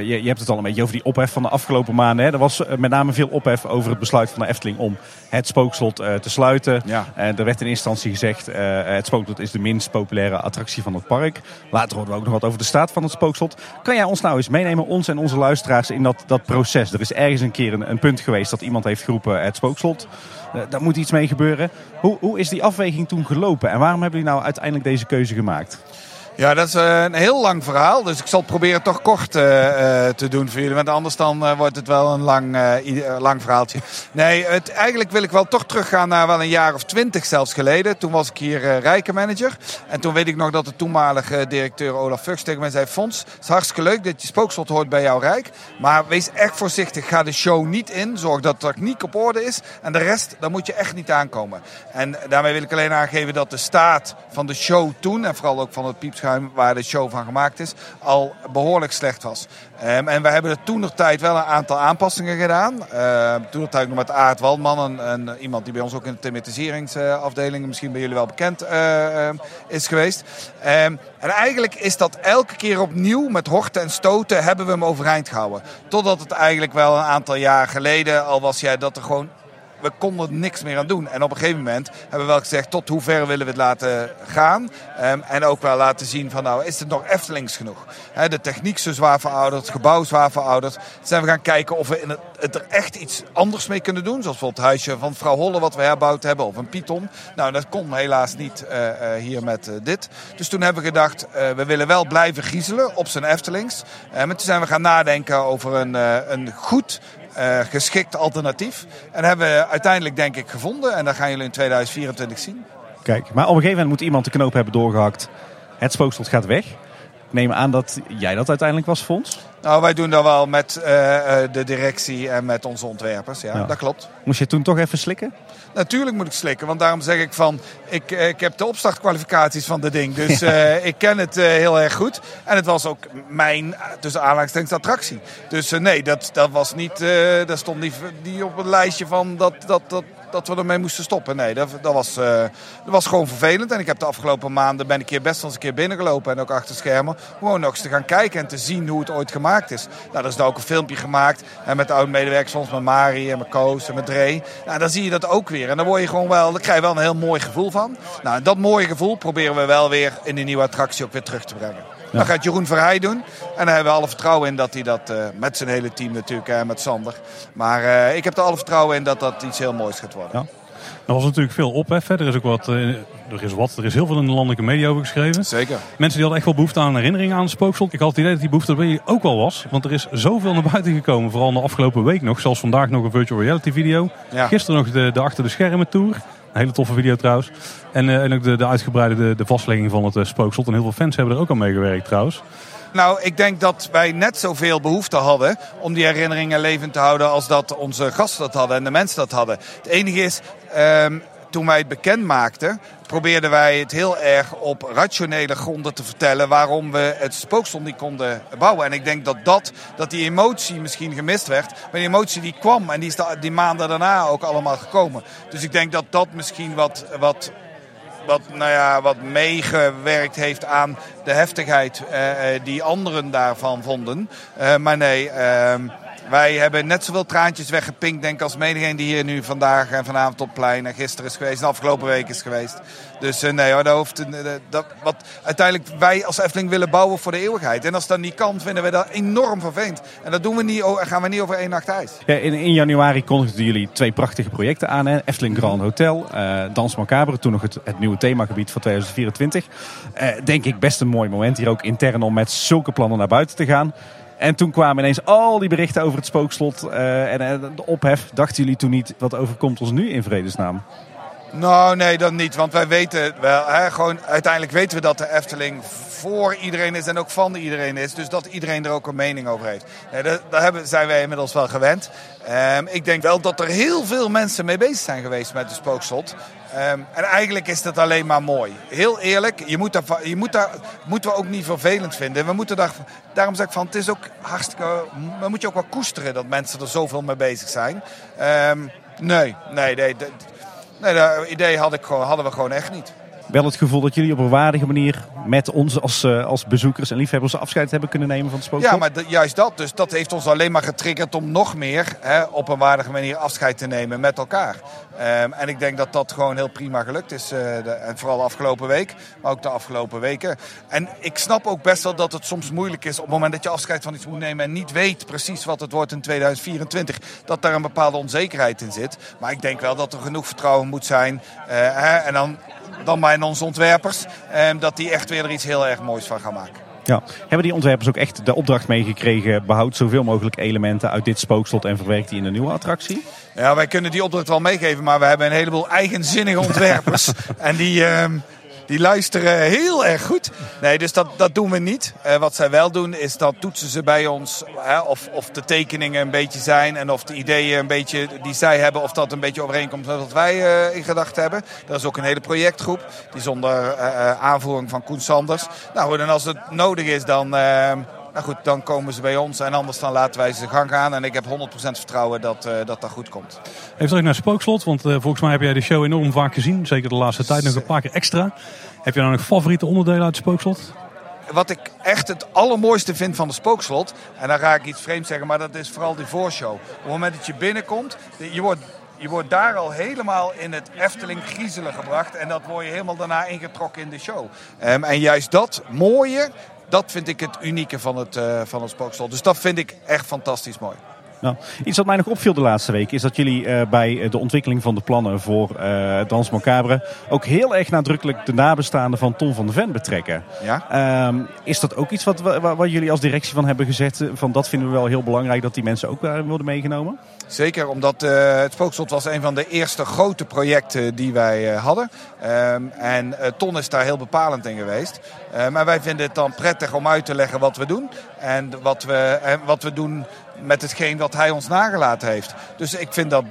je, je, hebt het al een beetje over die ophef van de afgelopen maanden. Hè. Er was met name veel ophef over het besluit van de Efteling om het spookslot te sluiten. Ja. er werd in instantie gezegd, het spookslot is de minst populaire attractie van het park. Later horen we ook nog wat over de staat van het spookslot. Kan jij ons nou eens meenemen, ons en onze luisteraars, in dat, dat proces? Er is ergens een keer een, een punt geweest dat iemand heeft geroepen, het spookslot. Daar moet iets mee gebeuren. Hoe, hoe is die afweging toen gelopen en waarom hebben jullie nou uiteindelijk deze keuze gemaakt? Ja, dat is eh, een heel lang verhaal. Dus ik zal het proberen toch kort uh, te doen voor jullie. Want anders dan wordt het wel een lang, lang verhaaltje. Nee, het, eigenlijk wil ik wel toch teruggaan naar wel een jaar of twintig zelfs geleden. Toen was ik hier rijkenmanager. En toen weet ik nog dat de toenmalige directeur Olaf Fuchs tegen mij zei... Fons, het is hartstikke leuk dat je spookslot hoort bij jouw rijk. Maar wees echt voorzichtig. Ga de show niet in. Zorg dat de techniek op orde is. En de rest, daar moet je echt niet aankomen. En daarmee wil ik alleen aangeven dat de staat van de show toen... en vooral ook van het piepschuim waar de show van gemaakt is, al behoorlijk slecht was. Um, en we hebben er toen nog tijd wel een aantal aanpassingen gedaan. Uh, toen nog nog met Aard Waldman, een, iemand die bij ons ook in de thematiseringsafdeling, misschien bij jullie wel bekend, uh, is geweest. En eigenlijk is dat elke keer opnieuw met horten en stoten hebben we hem overeind gehouden. Totdat het eigenlijk wel een aantal jaar geleden al was jij dat er gewoon we konden er niks meer aan doen. En op een gegeven moment hebben we wel gezegd tot hoe ver willen we het laten gaan. Um, en ook wel laten zien van nou is het nog Eftelings genoeg. De techniek zo zwaar verouderd, het gebouw zwaar verouderd. Zijn we gaan kijken of we in het, er echt iets anders mee kunnen doen. Zoals bijvoorbeeld het huisje van vrouw Holle wat we herbouwd hebben. Of een Python. Nou dat kon helaas niet uh, uh, hier met uh, dit. Dus toen hebben we gedacht we willen wel blijven griezelen op zijn Eftelings. en toen zijn we gaan nadenken over een, een goed uh, geschikt alternatief. En hebben we uiteindelijk denk ik gevonden. En dat gaan jullie in 2024 zien. Kijk, maar op een gegeven moment moet iemand de knoop hebben doorgehakt. Het spookslot gaat weg. Ik neem aan dat jij dat uiteindelijk was, Fons? Nou, wij doen dat wel met uh, de directie en met onze ontwerpers. Ja, ja, dat klopt. Moest je toen toch even slikken? Natuurlijk moet ik slikken, want daarom zeg ik van... ik, ik heb de opstartkwalificaties van de ding, dus [LAUGHS] uh, ik ken het uh, heel erg goed. En het was ook mijn, tussen aanhalingstekens, attractie. Dus nee, dat, dat was niet... dat stond niet, niet op het lijstje van dat, dat, dat, dat we ermee moesten stoppen. Nee, dat, dat, was, uh, dat was gewoon vervelend. En ik heb de afgelopen maanden ben ik hier best wel eens een keer binnengelopen. En ook achter schermen. Gewoon nog eens te gaan kijken en te zien hoe het ooit gemaakt is. Nou, er is daar ook een filmpje gemaakt. En met de oud-medewerkers, soms met Mari en met Koos en met Dre. Nou, dan zie je dat ook weer. En dan word je gewoon wel, dan krijg je wel een heel mooi gevoel van. Nou, en dat mooie gevoel proberen we wel weer in die nieuwe attractie ook weer terug te brengen. Ja. Dat gaat Jeroen Verheij doen. En daar hebben we alle vertrouwen in dat hij dat uh, met zijn hele team natuurlijk, en met Sander. Maar uh, ik heb er alle vertrouwen in dat dat iets heel moois gaat worden. Ja. Er was natuurlijk veel ophef. Er is ook wat, uh, er is wat, er is heel veel in de landelijke media over geschreven. Zeker. Mensen die hadden echt wel behoefte aan herinneringen aan het spookslot. Ik had het idee dat die behoefte er bij ook wel was. Want er is zoveel naar buiten gekomen. Vooral de afgelopen week nog. Zelfs vandaag nog een virtual reality video. Ja. Gisteren nog de, de achter de schermen tour. Een hele toffe video trouwens. En, uh, en ook de, de uitgebreide de, de vastlegging van het uh, spookslot. En heel veel fans hebben er ook aan meegewerkt trouwens. Nou, ik denk dat wij net zoveel behoefte hadden om die herinneringen levend te houden als dat onze gasten dat hadden en de mensen dat hadden. Het enige is, um, toen wij het bekend maakten, probeerden wij het heel erg op rationele gronden te vertellen waarom we het spooksel niet konden bouwen. En ik denk dat, dat, dat die emotie misschien gemist werd. Maar die emotie die kwam en die is die maanden daarna ook allemaal gekomen. Dus ik denk dat dat misschien wat, wat wat, nou ja, wat meegewerkt heeft aan de heftigheid uh, die anderen daarvan vonden. Uh, maar nee, ehm, wij hebben net zoveel traantjes weggepinkt, denk als menigeen die hier nu vandaag en vanavond op plein en gisteren is geweest en afgelopen week is geweest. Dus uh, nee hoor, dat hoeft, uh, dat, wat uiteindelijk wij als Efteling willen bouwen voor de eeuwigheid. En als dat niet kan, vinden we dat enorm vervelend. En dat doen we niet, gaan we niet over één nacht ijs. Ja, in, in, januari kondigden jullie twee prachtige projecten aan. Efteling Grand Hotel, uh, Dans Macabre, toen nog het, het nieuwe themagebied voor 2024. denk ik best een mooi moment hier ook intern om met zulke plannen naar buiten te gaan. En toen kwamen ineens al die berichten over het spookslot uh, en uh, de ophef. Dachten jullie toen niet, wat overkomt ons nu in vredesnaam? Nou, nee, dat niet. Want wij weten wel, hè, gewoon, uiteindelijk weten we dat de Efteling voor iedereen is en ook van iedereen is. Dus dat iedereen er ook een mening over heeft. Nee, daar, hebben, zijn wij inmiddels wel gewend. Um, ik denk wel dat er heel veel mensen mee bezig zijn geweest met de spookslot. Um, en eigenlijk is dat alleen maar mooi. Heel eerlijk, je moet daar, je moet daar, moeten we ook niet vervelend vinden. We moeten daar, daarom zeg ik van, het is ook hartstikke... We moet je ook wel koesteren dat mensen er zoveel mee bezig zijn. Um, nee, nee, nee. Nee, dat idee had ik hadden we gewoon echt niet wel het gevoel dat jullie op een waardige manier met ons als, uh, als bezoekers en liefhebbers afscheid hebben kunnen nemen van het spookslot? Ja, maar juist dat. Dus dat heeft ons alleen maar getriggerd om nog meer hè, op een waardige manier afscheid te nemen met elkaar. Um, en ik denk dat dat gewoon heel prima gelukt is. Uh, de, en vooral de afgelopen week, maar ook de afgelopen weken. En ik snap ook best wel dat het soms moeilijk is op het moment dat je afscheid van iets moet nemen en niet weet precies wat het wordt in 2024. Dat daar een bepaalde onzekerheid in zit. Maar ik denk wel dat er genoeg vertrouwen moet zijn. Uh, hè, en dan dan bij onze ontwerpers. Ehm, dat die echt weer er iets heel erg moois van gaan maken. Ja. Hebben die ontwerpers ook echt de opdracht meegekregen... behoud zoveel mogelijk elementen uit dit spookslot en verwerkt die in een nieuwe attractie? Ja, wij kunnen die opdracht wel meegeven, maar we hebben een heleboel eigenzinnige ontwerpers. [LAUGHS] en die... Ehm, die luisteren heel erg goed. Nee, dus dat, dat doen we niet. Uh, wat zij wel doen, is dat toetsen ze bij ons hè, of, of de tekeningen een beetje zijn en of de ideeën een beetje die zij hebben, of dat een beetje overeenkomt met wat wij uh, in gedachten hebben. Er is ook een hele projectgroep, die zonder uh, aanvoering van Koen Sanders. Nou, en als het nodig is, dan nou goed, dan komen ze bij ons en anders dan laten wij ze gang gaan. En ik heb 100% vertrouwen dat, uh, dat dat goed komt. Even terug naar Spookslot, want uh, volgens mij heb jij de show enorm vaak gezien. Zeker de laatste tijd nog een paar keer extra. Heb je nou nog favoriete onderdelen uit Spookslot? Wat ik echt het allermooiste vind van de Spookslot, en dan ga ik iets vreemd zeggen, maar dat is vooral die voorshow. Op het moment dat je binnenkomt, je wordt je wordt daar al helemaal in het Efteling griezelen gebracht. En dat word je helemaal daarna ingetrokken in de show. Um, en juist dat mooie, dat vind ik het unieke van het, uh, van het spookslot. Dus dat vind ik echt fantastisch mooi. Nou, iets wat mij nog opviel de laatste week is dat jullie uh, bij de ontwikkeling van de plannen voor uh, Dans Macabre ook heel erg nadrukkelijk de nabestaanden van Tom van de Ven betrekken. Ja? Um, is dat ook iets wat, wat, wat, jullie als directie van hebben gezet? Van dat vinden we wel heel belangrijk dat die mensen ook daarin worden meegenomen? Zeker, omdat uh, het Spookslot was een van de eerste grote projecten die wij uh, hadden. Um, en uh, Ton is daar heel bepalend in geweest. maar wij vinden het dan prettig om uit te leggen wat we doen. En wat we, wat we doen met hetgeen wat hij ons nagelaten heeft. Dus ik vind dat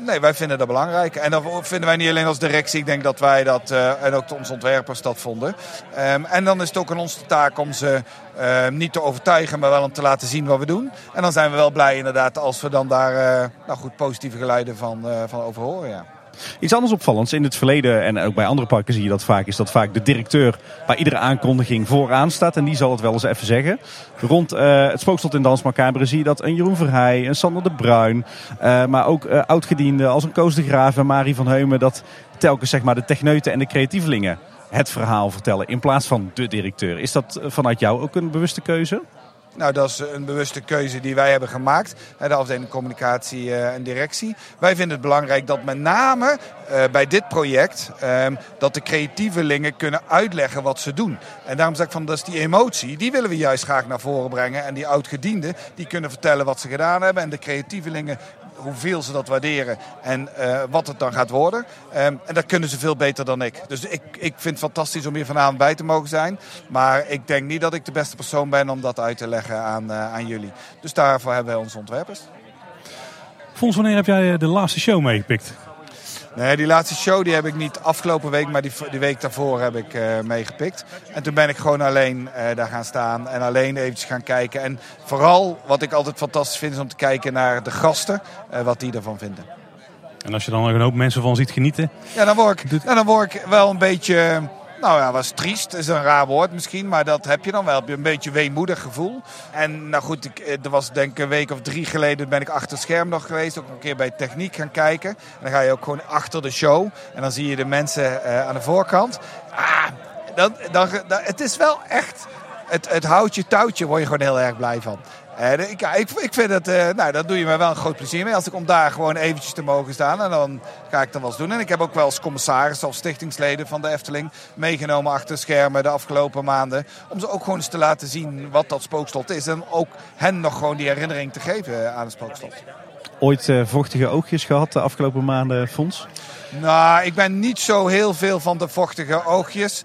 nee, wij vinden dat belangrijk. En dat vinden wij niet alleen als directie. Ik denk dat wij dat, uh, en ook onze ontwerpers dat vonden. Um, en dan is het ook aan onze taak om ze uh, niet te overtuigen, maar wel om te laten zien wat we doen. En dan zijn we wel blij inderdaad als we dan daar uh, nou goed, positieve geluiden van, van over horen. Ja. Iets anders opvallends in het verleden en ook bij andere parken zie je dat vaak, is dat vaak de directeur bij iedere aankondiging vooraan staat. En die zal het wel eens even zeggen. Rond uh, het spookslot in Dans Macabre zie je dat een Jeroen Verheij, een Sander de Bruin, uh, maar ook uh, oudgedienden als een Koos de Graaf en Marie van Heumen, dat telkens zeg maar de techneuten en de creatievelingen het verhaal vertellen in plaats van de directeur. Is dat vanuit jou ook een bewuste keuze? Nou, dat is een bewuste keuze die wij hebben gemaakt. De afdeling communicatie eh, en directie. Wij vinden het belangrijk dat met name uh, bij dit project... Um, dat de creatievelingen kunnen uitleggen wat ze doen. En daarom zeg ik van, dat is die emotie. Die willen we juist graag naar voren brengen. En die oudgedienden, die kunnen vertellen wat ze gedaan hebben. En de creatievelingen hoeveel ze dat waarderen en uh, wat het dan gaat worden. Um, en dat kunnen ze veel beter dan ik. Dus ik, ik vind het fantastisch om hier vanavond bij te mogen zijn. Maar ik denk niet dat ik de beste persoon ben om dat uit te leggen aan, uh, aan jullie. Dus daarvoor hebben wij onze ontwerpers. Fons, wanneer heb jij de laatste show meegepikt? Nee, die laatste show die heb ik niet afgelopen week, maar die, die week daarvoor heb ik uh, meegepikt. En toen ben ik gewoon alleen uh, daar gaan staan en alleen eventjes gaan kijken. En vooral wat ik altijd fantastisch vind is om te kijken naar de gasten, uh, wat die ervan vinden. En als je dan een hoop mensen van ziet genieten? Ja, dan word ik, dan word ik wel een beetje nou ja, was triest. is een raar woord misschien, maar dat heb je dan wel. Heb je een beetje weemoedig gevoel. En nou goed, ik, eh, er was denk ik een week of drie geleden ben ik achter het scherm nog geweest. Ook een keer bij techniek gaan kijken. En dan ga je ook gewoon achter de show. En dan zie je de mensen uh, aan de voorkant. Ah, dan, dan, dan, het is wel echt... Het, het houtje touwtje word je gewoon heel erg blij van. Ik, ik, ik, vind het, uh, nou, dat doe je me wel een groot plezier mee. Als ik om daar gewoon eventjes te mogen staan. En dan ga ik dat wel eens doen. En ik heb ook wel als commissaris of stichtingsleden van de Efteling meegenomen achter schermen de afgelopen maanden. Om ze ook gewoon eens te laten zien wat dat spookslot is. En ook hen nog gewoon die herinnering te geven aan het spookslot. ooit vochtige oogjes gehad de afgelopen maanden, Fons? Nou, ik ben niet zo heel veel van de vochtige oogjes.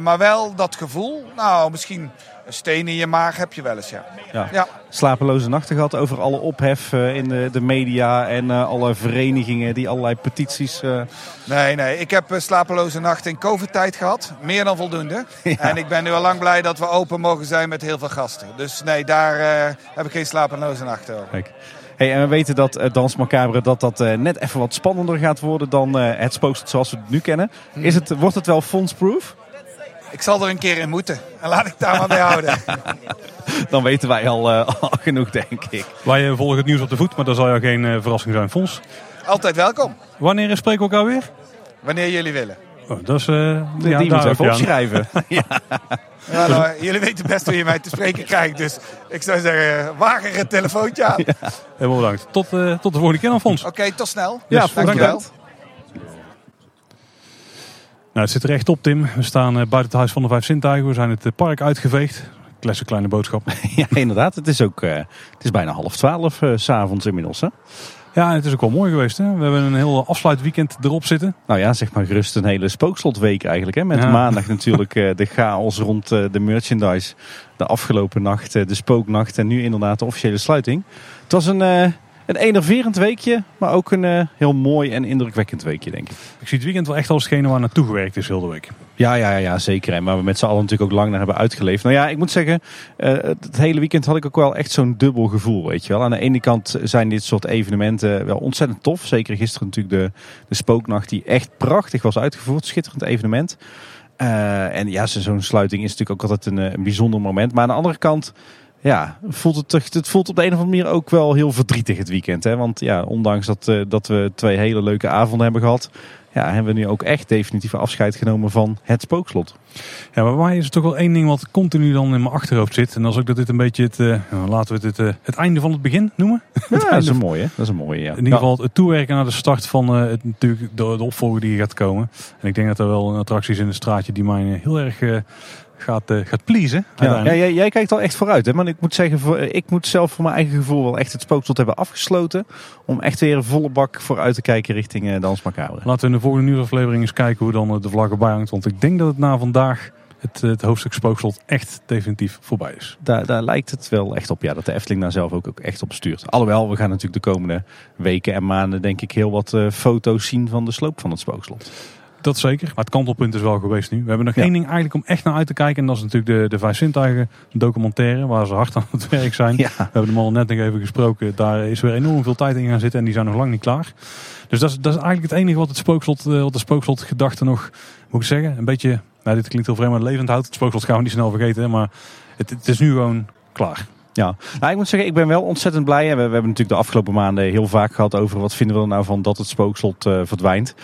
maar wel dat gevoel. Nou, misschien een steen in je maag heb je wel eens, ja. ja. ja. Slapeloze nachten gehad over alle ophef uh, in de, de, media en uh, alle verenigingen die allerlei petities... Uh... Nee, nee. Ik heb slapeloze nachten in COVID-tijd gehad. Meer dan voldoende. [LAUGHS] Ja. En ik ben nu al lang blij dat we open mogen zijn met heel veel gasten. Dus nee, daar heb ik geen slapeloze nachten over. Kijk. Hey, en we weten dat uh, Dans Macabre dat dat, uh, net even wat spannender gaat worden dan uh, het spooksel zoals we het nu kennen. Hmm. Is het, wordt het wel fondsproof? Ik zal er een keer in moeten. En laat ik daar maar bij houden. [LAUGHS] Dan weten wij al, uh, al, genoeg, denk ik. Wij uh, volgen het nieuws op de voet, maar dat zal jou geen uh, verrassing zijn, Fons. Altijd welkom. Wanneer spreken we elkaar weer? Wanneer jullie willen. Oh, dat is, uh, die, ja, die moeten even opschrijven. [LAUGHS] ja. ja nou, jullie weten best hoe je mij te spreken krijgt. Dus ik zou zeggen, wagen een telefoontje aan. Ja. Helemaal bedankt. Tot, uh, tot de volgende keer dan, Fons. Oké, okay, tot snel. Ja, yes, dankjewel. Nou, het zit er echt op, Tim. We staan uh, buiten het Huis van de Vijf Zintuigen. We zijn het uh, park uitgeveegd. Klasse kleine boodschap. [LAUGHS] ja, inderdaad. Het is ook uh, het is bijna half twaalf s s'avonds inmiddels. Hè? Ja, het is ook wel mooi geweest. Hè? We hebben een heel afsluitweekend erop zitten. Nou ja, zeg maar gerust een hele spookslotweek eigenlijk. Hè? Met ja. maandag natuurlijk de chaos rond de merchandise. De afgelopen nacht, de spooknacht en nu inderdaad de officiële sluiting. Het was een een enerverend weekje, maar ook een uh, heel mooi en indrukwekkend weekje, denk ik. Ik zie het weekend wel echt als hetgene waar naartoe gewerkt is heel de week. Ja, ja, ja, zeker. En waar we met z'n allen natuurlijk ook lang naar hebben uitgeleefd. Nou ja, ik moet zeggen, uh, het hele weekend had ik ook wel echt zo'n dubbel gevoel, weet je wel. Aan de ene kant zijn dit soort evenementen wel ontzettend tof. Zeker gisteren natuurlijk de, de spooknacht die echt prachtig was uitgevoerd. Schitterend evenement. Uh, en ja, zo'n sluiting is natuurlijk ook altijd een, een bijzonder moment. Maar aan de andere kant ja, voelt het, het voelt op de een of andere manier ook wel heel verdrietig het weekend. Hè? Want ja, ondanks dat, uh, dat we twee hele leuke avonden hebben gehad, ja, hebben we nu ook echt definitief afscheid genomen van het spookslot. Ja, maar mij is er toch wel één ding wat continu dan in mijn achterhoofd zit. En dat is ook dat dit een beetje het, uh, laten we dit uh, het einde van het begin noemen. Ja, [LAUGHS] dat is een mooie. Dat is een mooie, ja. In ieder geval het toewerken naar de start van uh, het, natuurlijk de, de opvolger die gaat komen. En ik denk dat er wel een attracties in het straatje die mij heel erg gaat, uh, gaat pleasen. Ja, ja jij, jij, kijkt al echt vooruit. Hè? Maar ik moet zeggen, voor, ik moet zelf voor mijn eigen gevoel wel echt het spookslot hebben afgesloten. Om echt weer een volle bak vooruit te kijken richting uh, Dans Macabre. Laten we in de volgende nieuwsaflevering eens kijken hoe dan uh, de vlag erbij hangt. Want ik denk dat het na vandaag het, het hoofdstuk spookslot echt definitief voorbij is. Daar, daar lijkt het wel echt op. Ja, dat de Efteling daar zelf ook, ook echt op stuurt. Alhoewel, we gaan natuurlijk de komende weken en maanden denk ik heel wat foto's zien van de sloop van het spookslot. Dat zeker. Maar het kantelpunt is wel geweest nu. We hebben nog één ding eigenlijk om echt naar uit te kijken. En dat is natuurlijk de, de Vijf Zintuigen documentaire. Waar ze hard aan het [LAUGHS] werk zijn. We hebben hem al net nog even gesproken. Daar is weer enorm veel tijd in gaan zitten. En die zijn nog lang niet klaar. Dus dat is, dat is eigenlijk het enige wat het spookslot, eh, wat de spookslot gedachte nog, moet ik zeggen. Een beetje, nou dit klinkt heel vreemd, maar levend houdt. Het spookslot gaan we niet snel vergeten. Maar het, het is nu gewoon klaar. Ja, nou, ik moet zeggen, ik ben wel ontzettend blij. We, we hebben natuurlijk de afgelopen maanden heel vaak gehad over wat vinden we er nou van dat het spookslot uh, verdwijnt.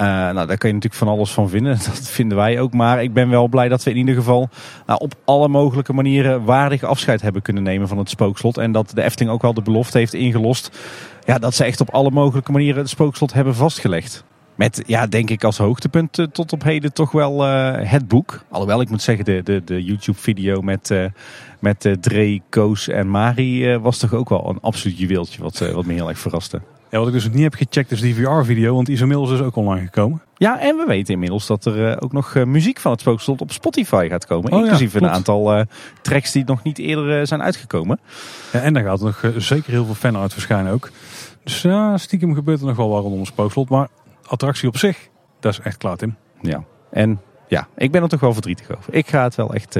Uh, nou, daar kun je natuurlijk van alles van vinden. [LAUGHS] Dat vinden wij ook. Maar ik ben wel blij dat we in ieder geval nou, op alle mogelijke manieren waardig afscheid hebben kunnen nemen van het spookslot. En dat de Efteling ook wel de belofte heeft ingelost. Ja, dat ze echt op alle mogelijke manieren het spookslot hebben vastgelegd. Met, ja, denk ik als hoogtepunt uh, tot op heden toch wel uh, het boek. Alhoewel, ik moet zeggen, de, de, de YouTube-video met, met Dre, Koos en Mari was toch ook wel een absoluut juweeltje wat, wat me heel erg verraste. Ja, wat ik dus niet heb gecheckt is die VR-video, want die is inmiddels dus ook online gekomen. Ja, en we weten inmiddels dat er uh, ook nog uh, muziek van het spookslot op Spotify gaat komen. Oh, inclusief ja, een aantal uh, tracks die nog niet eerder zijn uitgekomen. Ja, en daar gaat nog zeker heel veel fan uit verschijnen ook. Dus ja, stiekem gebeurt er nog wel wat rondom het spookslot. Maar attractie op zich, dat is echt klaar, Tim. Ja, en ja, ik ben er toch wel verdrietig over. Ik ga het wel echt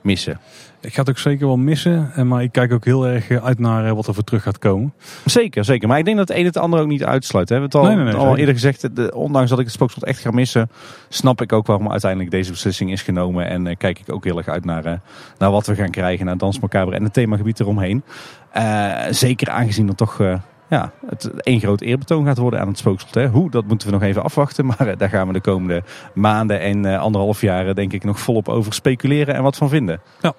missen. Ik ga het ook zeker wel missen. Maar ik kijk ook heel erg uit naar eh, wat er voor terug gaat komen. Zeker, zeker. Maar ik denk dat het een het ander ook niet uitsluit. We hebben het al, nee, al eerder gezegd. De, ondanks dat ik het spookslot echt ga missen. Snap ik ook waarom uiteindelijk deze beslissing is genomen. En uh, kijk ik ook heel erg uit naar, uh, naar wat we gaan krijgen. Naar Dans Macabre en het themagebied eromheen. zeker aangezien er toch ja, het één groot eerbetoon gaat worden aan het spookslot. Hè. Hoe, dat moeten we nog even afwachten. Maar eh, daar gaan we de komende maanden en uh, anderhalf jaar denk ik nog volop over speculeren en wat van vinden. Ja.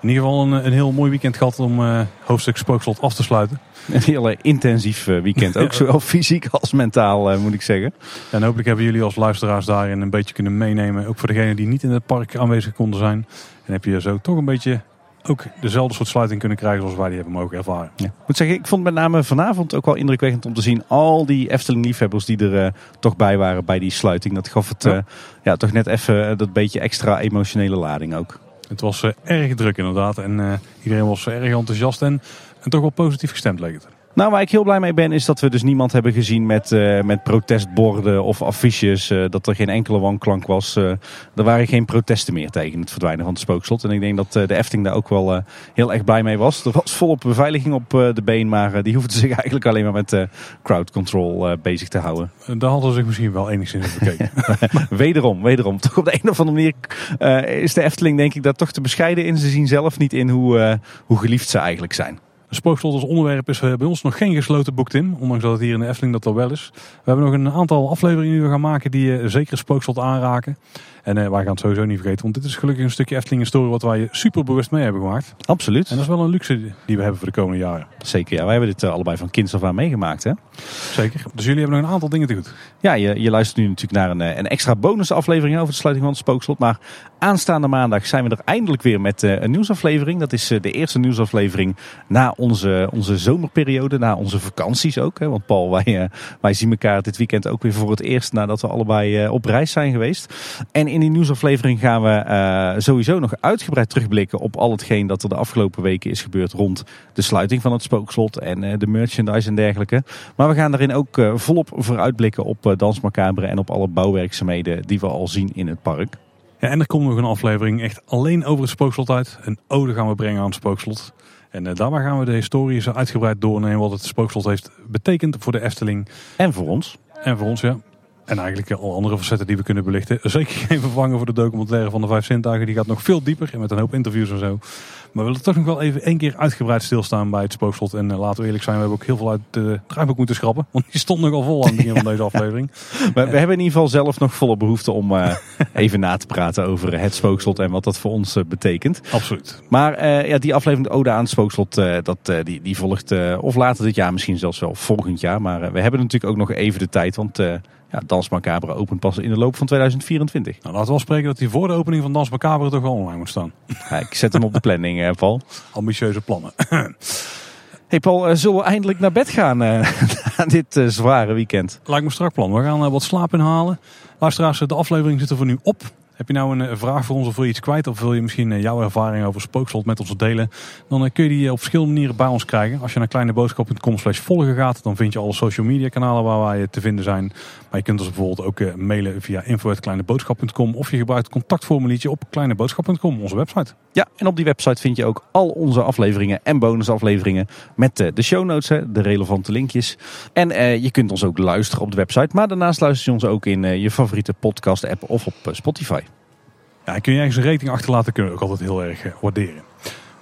In ieder geval een, een heel mooi weekend gehad om uh, hoofdstuk spookslot af te sluiten. Een heel intensief weekend. [LAUGHS] Ook zowel fysiek als mentaal moet ik zeggen. En hopelijk hebben jullie als luisteraars daarin een beetje kunnen meenemen. Ook voor degenen die niet in het park aanwezig konden zijn. En heb je zo toch een beetje ook dezelfde soort sluiting kunnen krijgen zoals wij die hebben mogen ervaren. Ja. Ik moet zeggen, ik vond met name vanavond ook wel indrukwekkend om te zien al die Efteling-liefhebbers die er uh, toch bij waren bij die sluiting. Dat gaf het ja. Uh, ja toch net even dat beetje extra emotionele lading ook. Het was erg druk inderdaad en iedereen was erg enthousiast en, en toch wel positief gestemd leek het. Nou, waar ik heel blij mee ben, is dat we dus niemand hebben gezien met, uh, met protestborden of affiches. Uh, dat er geen enkele wanklank was. Uh, er waren geen protesten meer tegen het verdwijnen van het spookslot. En ik denk dat de Efting daar ook wel heel erg blij mee was. Er was volop beveiliging op de been, maar die hoefden zich [LAUGHS] eigenlijk alleen maar met crowd control bezig te houden. Daar hadden ze zich misschien wel enigszins bekeken. [LAUGHS] wederom, wederom. Toch op de een of andere manier is de Efteling denk ik daar toch te bescheiden in. Ze zien zelf niet in hoe, hoe geliefd ze eigenlijk zijn. Spookslot als onderwerp is bij ons nog geen gesloten boek, Tim. Ondanks dat het hier in de Efteling dat al wel is. We hebben nog een aantal afleveringen die we gaan maken die uh, zeker Spookslot aanraken. En uh, wij gaan het sowieso niet vergeten, want dit is gelukkig een stukje Efteling-historie wat wij super bewust mee hebben gemaakt. Absoluut. En dat is wel een luxe die we hebben voor de komende jaren. Zeker, ja. Wij hebben dit uh, allebei van kinds af aan meegemaakt, hè? Zeker. Dus jullie hebben nog een aantal dingen te goed. Ja, je, je luistert nu natuurlijk naar een, een extra bonusaflevering over de sluiting van het Spookslot. Maar aanstaande maandag zijn we er eindelijk weer met een nieuwsaflevering. Dat is de eerste nieuwsaflevering na onze, onze zomerperiode, na onze vakanties ook. Hè? Want Paul, wij, wij zien elkaar dit weekend ook weer voor het eerst nadat we allebei op reis zijn geweest. En in die nieuwsaflevering gaan we uh, sowieso nog uitgebreid terugblikken op al hetgeen dat er de afgelopen weken is gebeurd rond de sluiting van het spookslot en uh, de merchandise en dergelijke. Maar we gaan daarin ook uh, volop vooruitblikken op Dans Macabre en op alle bouwwerkzaamheden die we al zien in het park. Ja, en er komt nog een aflevering echt alleen over het spookslot uit. Een ode gaan we brengen aan het spookslot. En uh, daarbij gaan we de historie zo uitgebreid doornemen wat het spookslot heeft betekend voor de Efteling. En voor ons. En voor ons, ja. En eigenlijk al andere facetten die we kunnen belichten. [LAUGHS] Zeker geen vervanger voor de documentaire van de Vijf Zintuigen. Die gaat nog veel dieper en met een hoop interviews en zo. Maar we willen toch nog wel even één keer uitgebreid stilstaan bij het spookslot. En uh, laten we eerlijk zijn, we hebben ook heel veel uit de draaiboek moeten schrappen. Want die stond nogal vol aan het begin van [LAUGHS] deze aflevering. we, we, hebben in ieder geval zelf nog volle behoefte om uh, [LAUGHS] even na te praten over het spookslot en wat dat voor ons uh, betekent. Absoluut. Maar ja, die aflevering Ode aan het spookslot, dat, die, die volgt of later dit jaar, misschien zelfs wel volgend jaar. Maar we hebben natuurlijk ook nog even de tijd, want ja, Dans Macabre opent pas in de loop van 2024. Nou, laten we wel spreken dat hij voor de opening van Dans Macabre toch wel online moet staan. Ja, ik zet hem op de [LAUGHS] planning, hè, Paul. Ambitieuze plannen. [LAUGHS] hey Paul, eh, zullen we eindelijk naar bed gaan uh, [LAUGHS] na dit uh, zware weekend? Lijkt me strak plan. We gaan wat slaap inhalen. Luisteraars, de aflevering zit er voor nu op. Heb je nou een vraag voor ons of wil je iets kwijt? Of wil je misschien jouw ervaring over Spookslot met ons delen? Dan kun je die op verschillende manieren bij ons krijgen. Als je naar kleineboodschap.com slash volgen gaat, dan vind je alle social media kanalen waar wij te vinden zijn. Maar je kunt ons bijvoorbeeld ook mailen via info.kleineboodschap.com of je gebruikt het contactformuliertje op kleineboodschap.com, onze website. Ja, en op die website vind je ook al onze afleveringen en bonusafleveringen met de show notes, de relevante linkjes. En je kunt ons ook luisteren op de website, maar daarnaast luister je ons ook in je favoriete podcast app of op Spotify. Ja, kun je ergens een rating achterlaten, kunnen we ook altijd heel erg waarderen.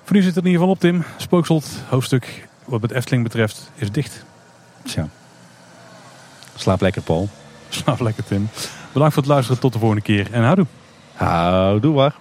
Voor nu zit het in ieder geval op, Tim. Spookslot, hoofdstuk wat het Efteling betreft, is dicht. Tja. Slaap lekker, Paul. [LAUGHS] Slaap lekker, Tim. Bedankt voor het luisteren. Tot de volgende keer. En houdoe. Houdoe waar.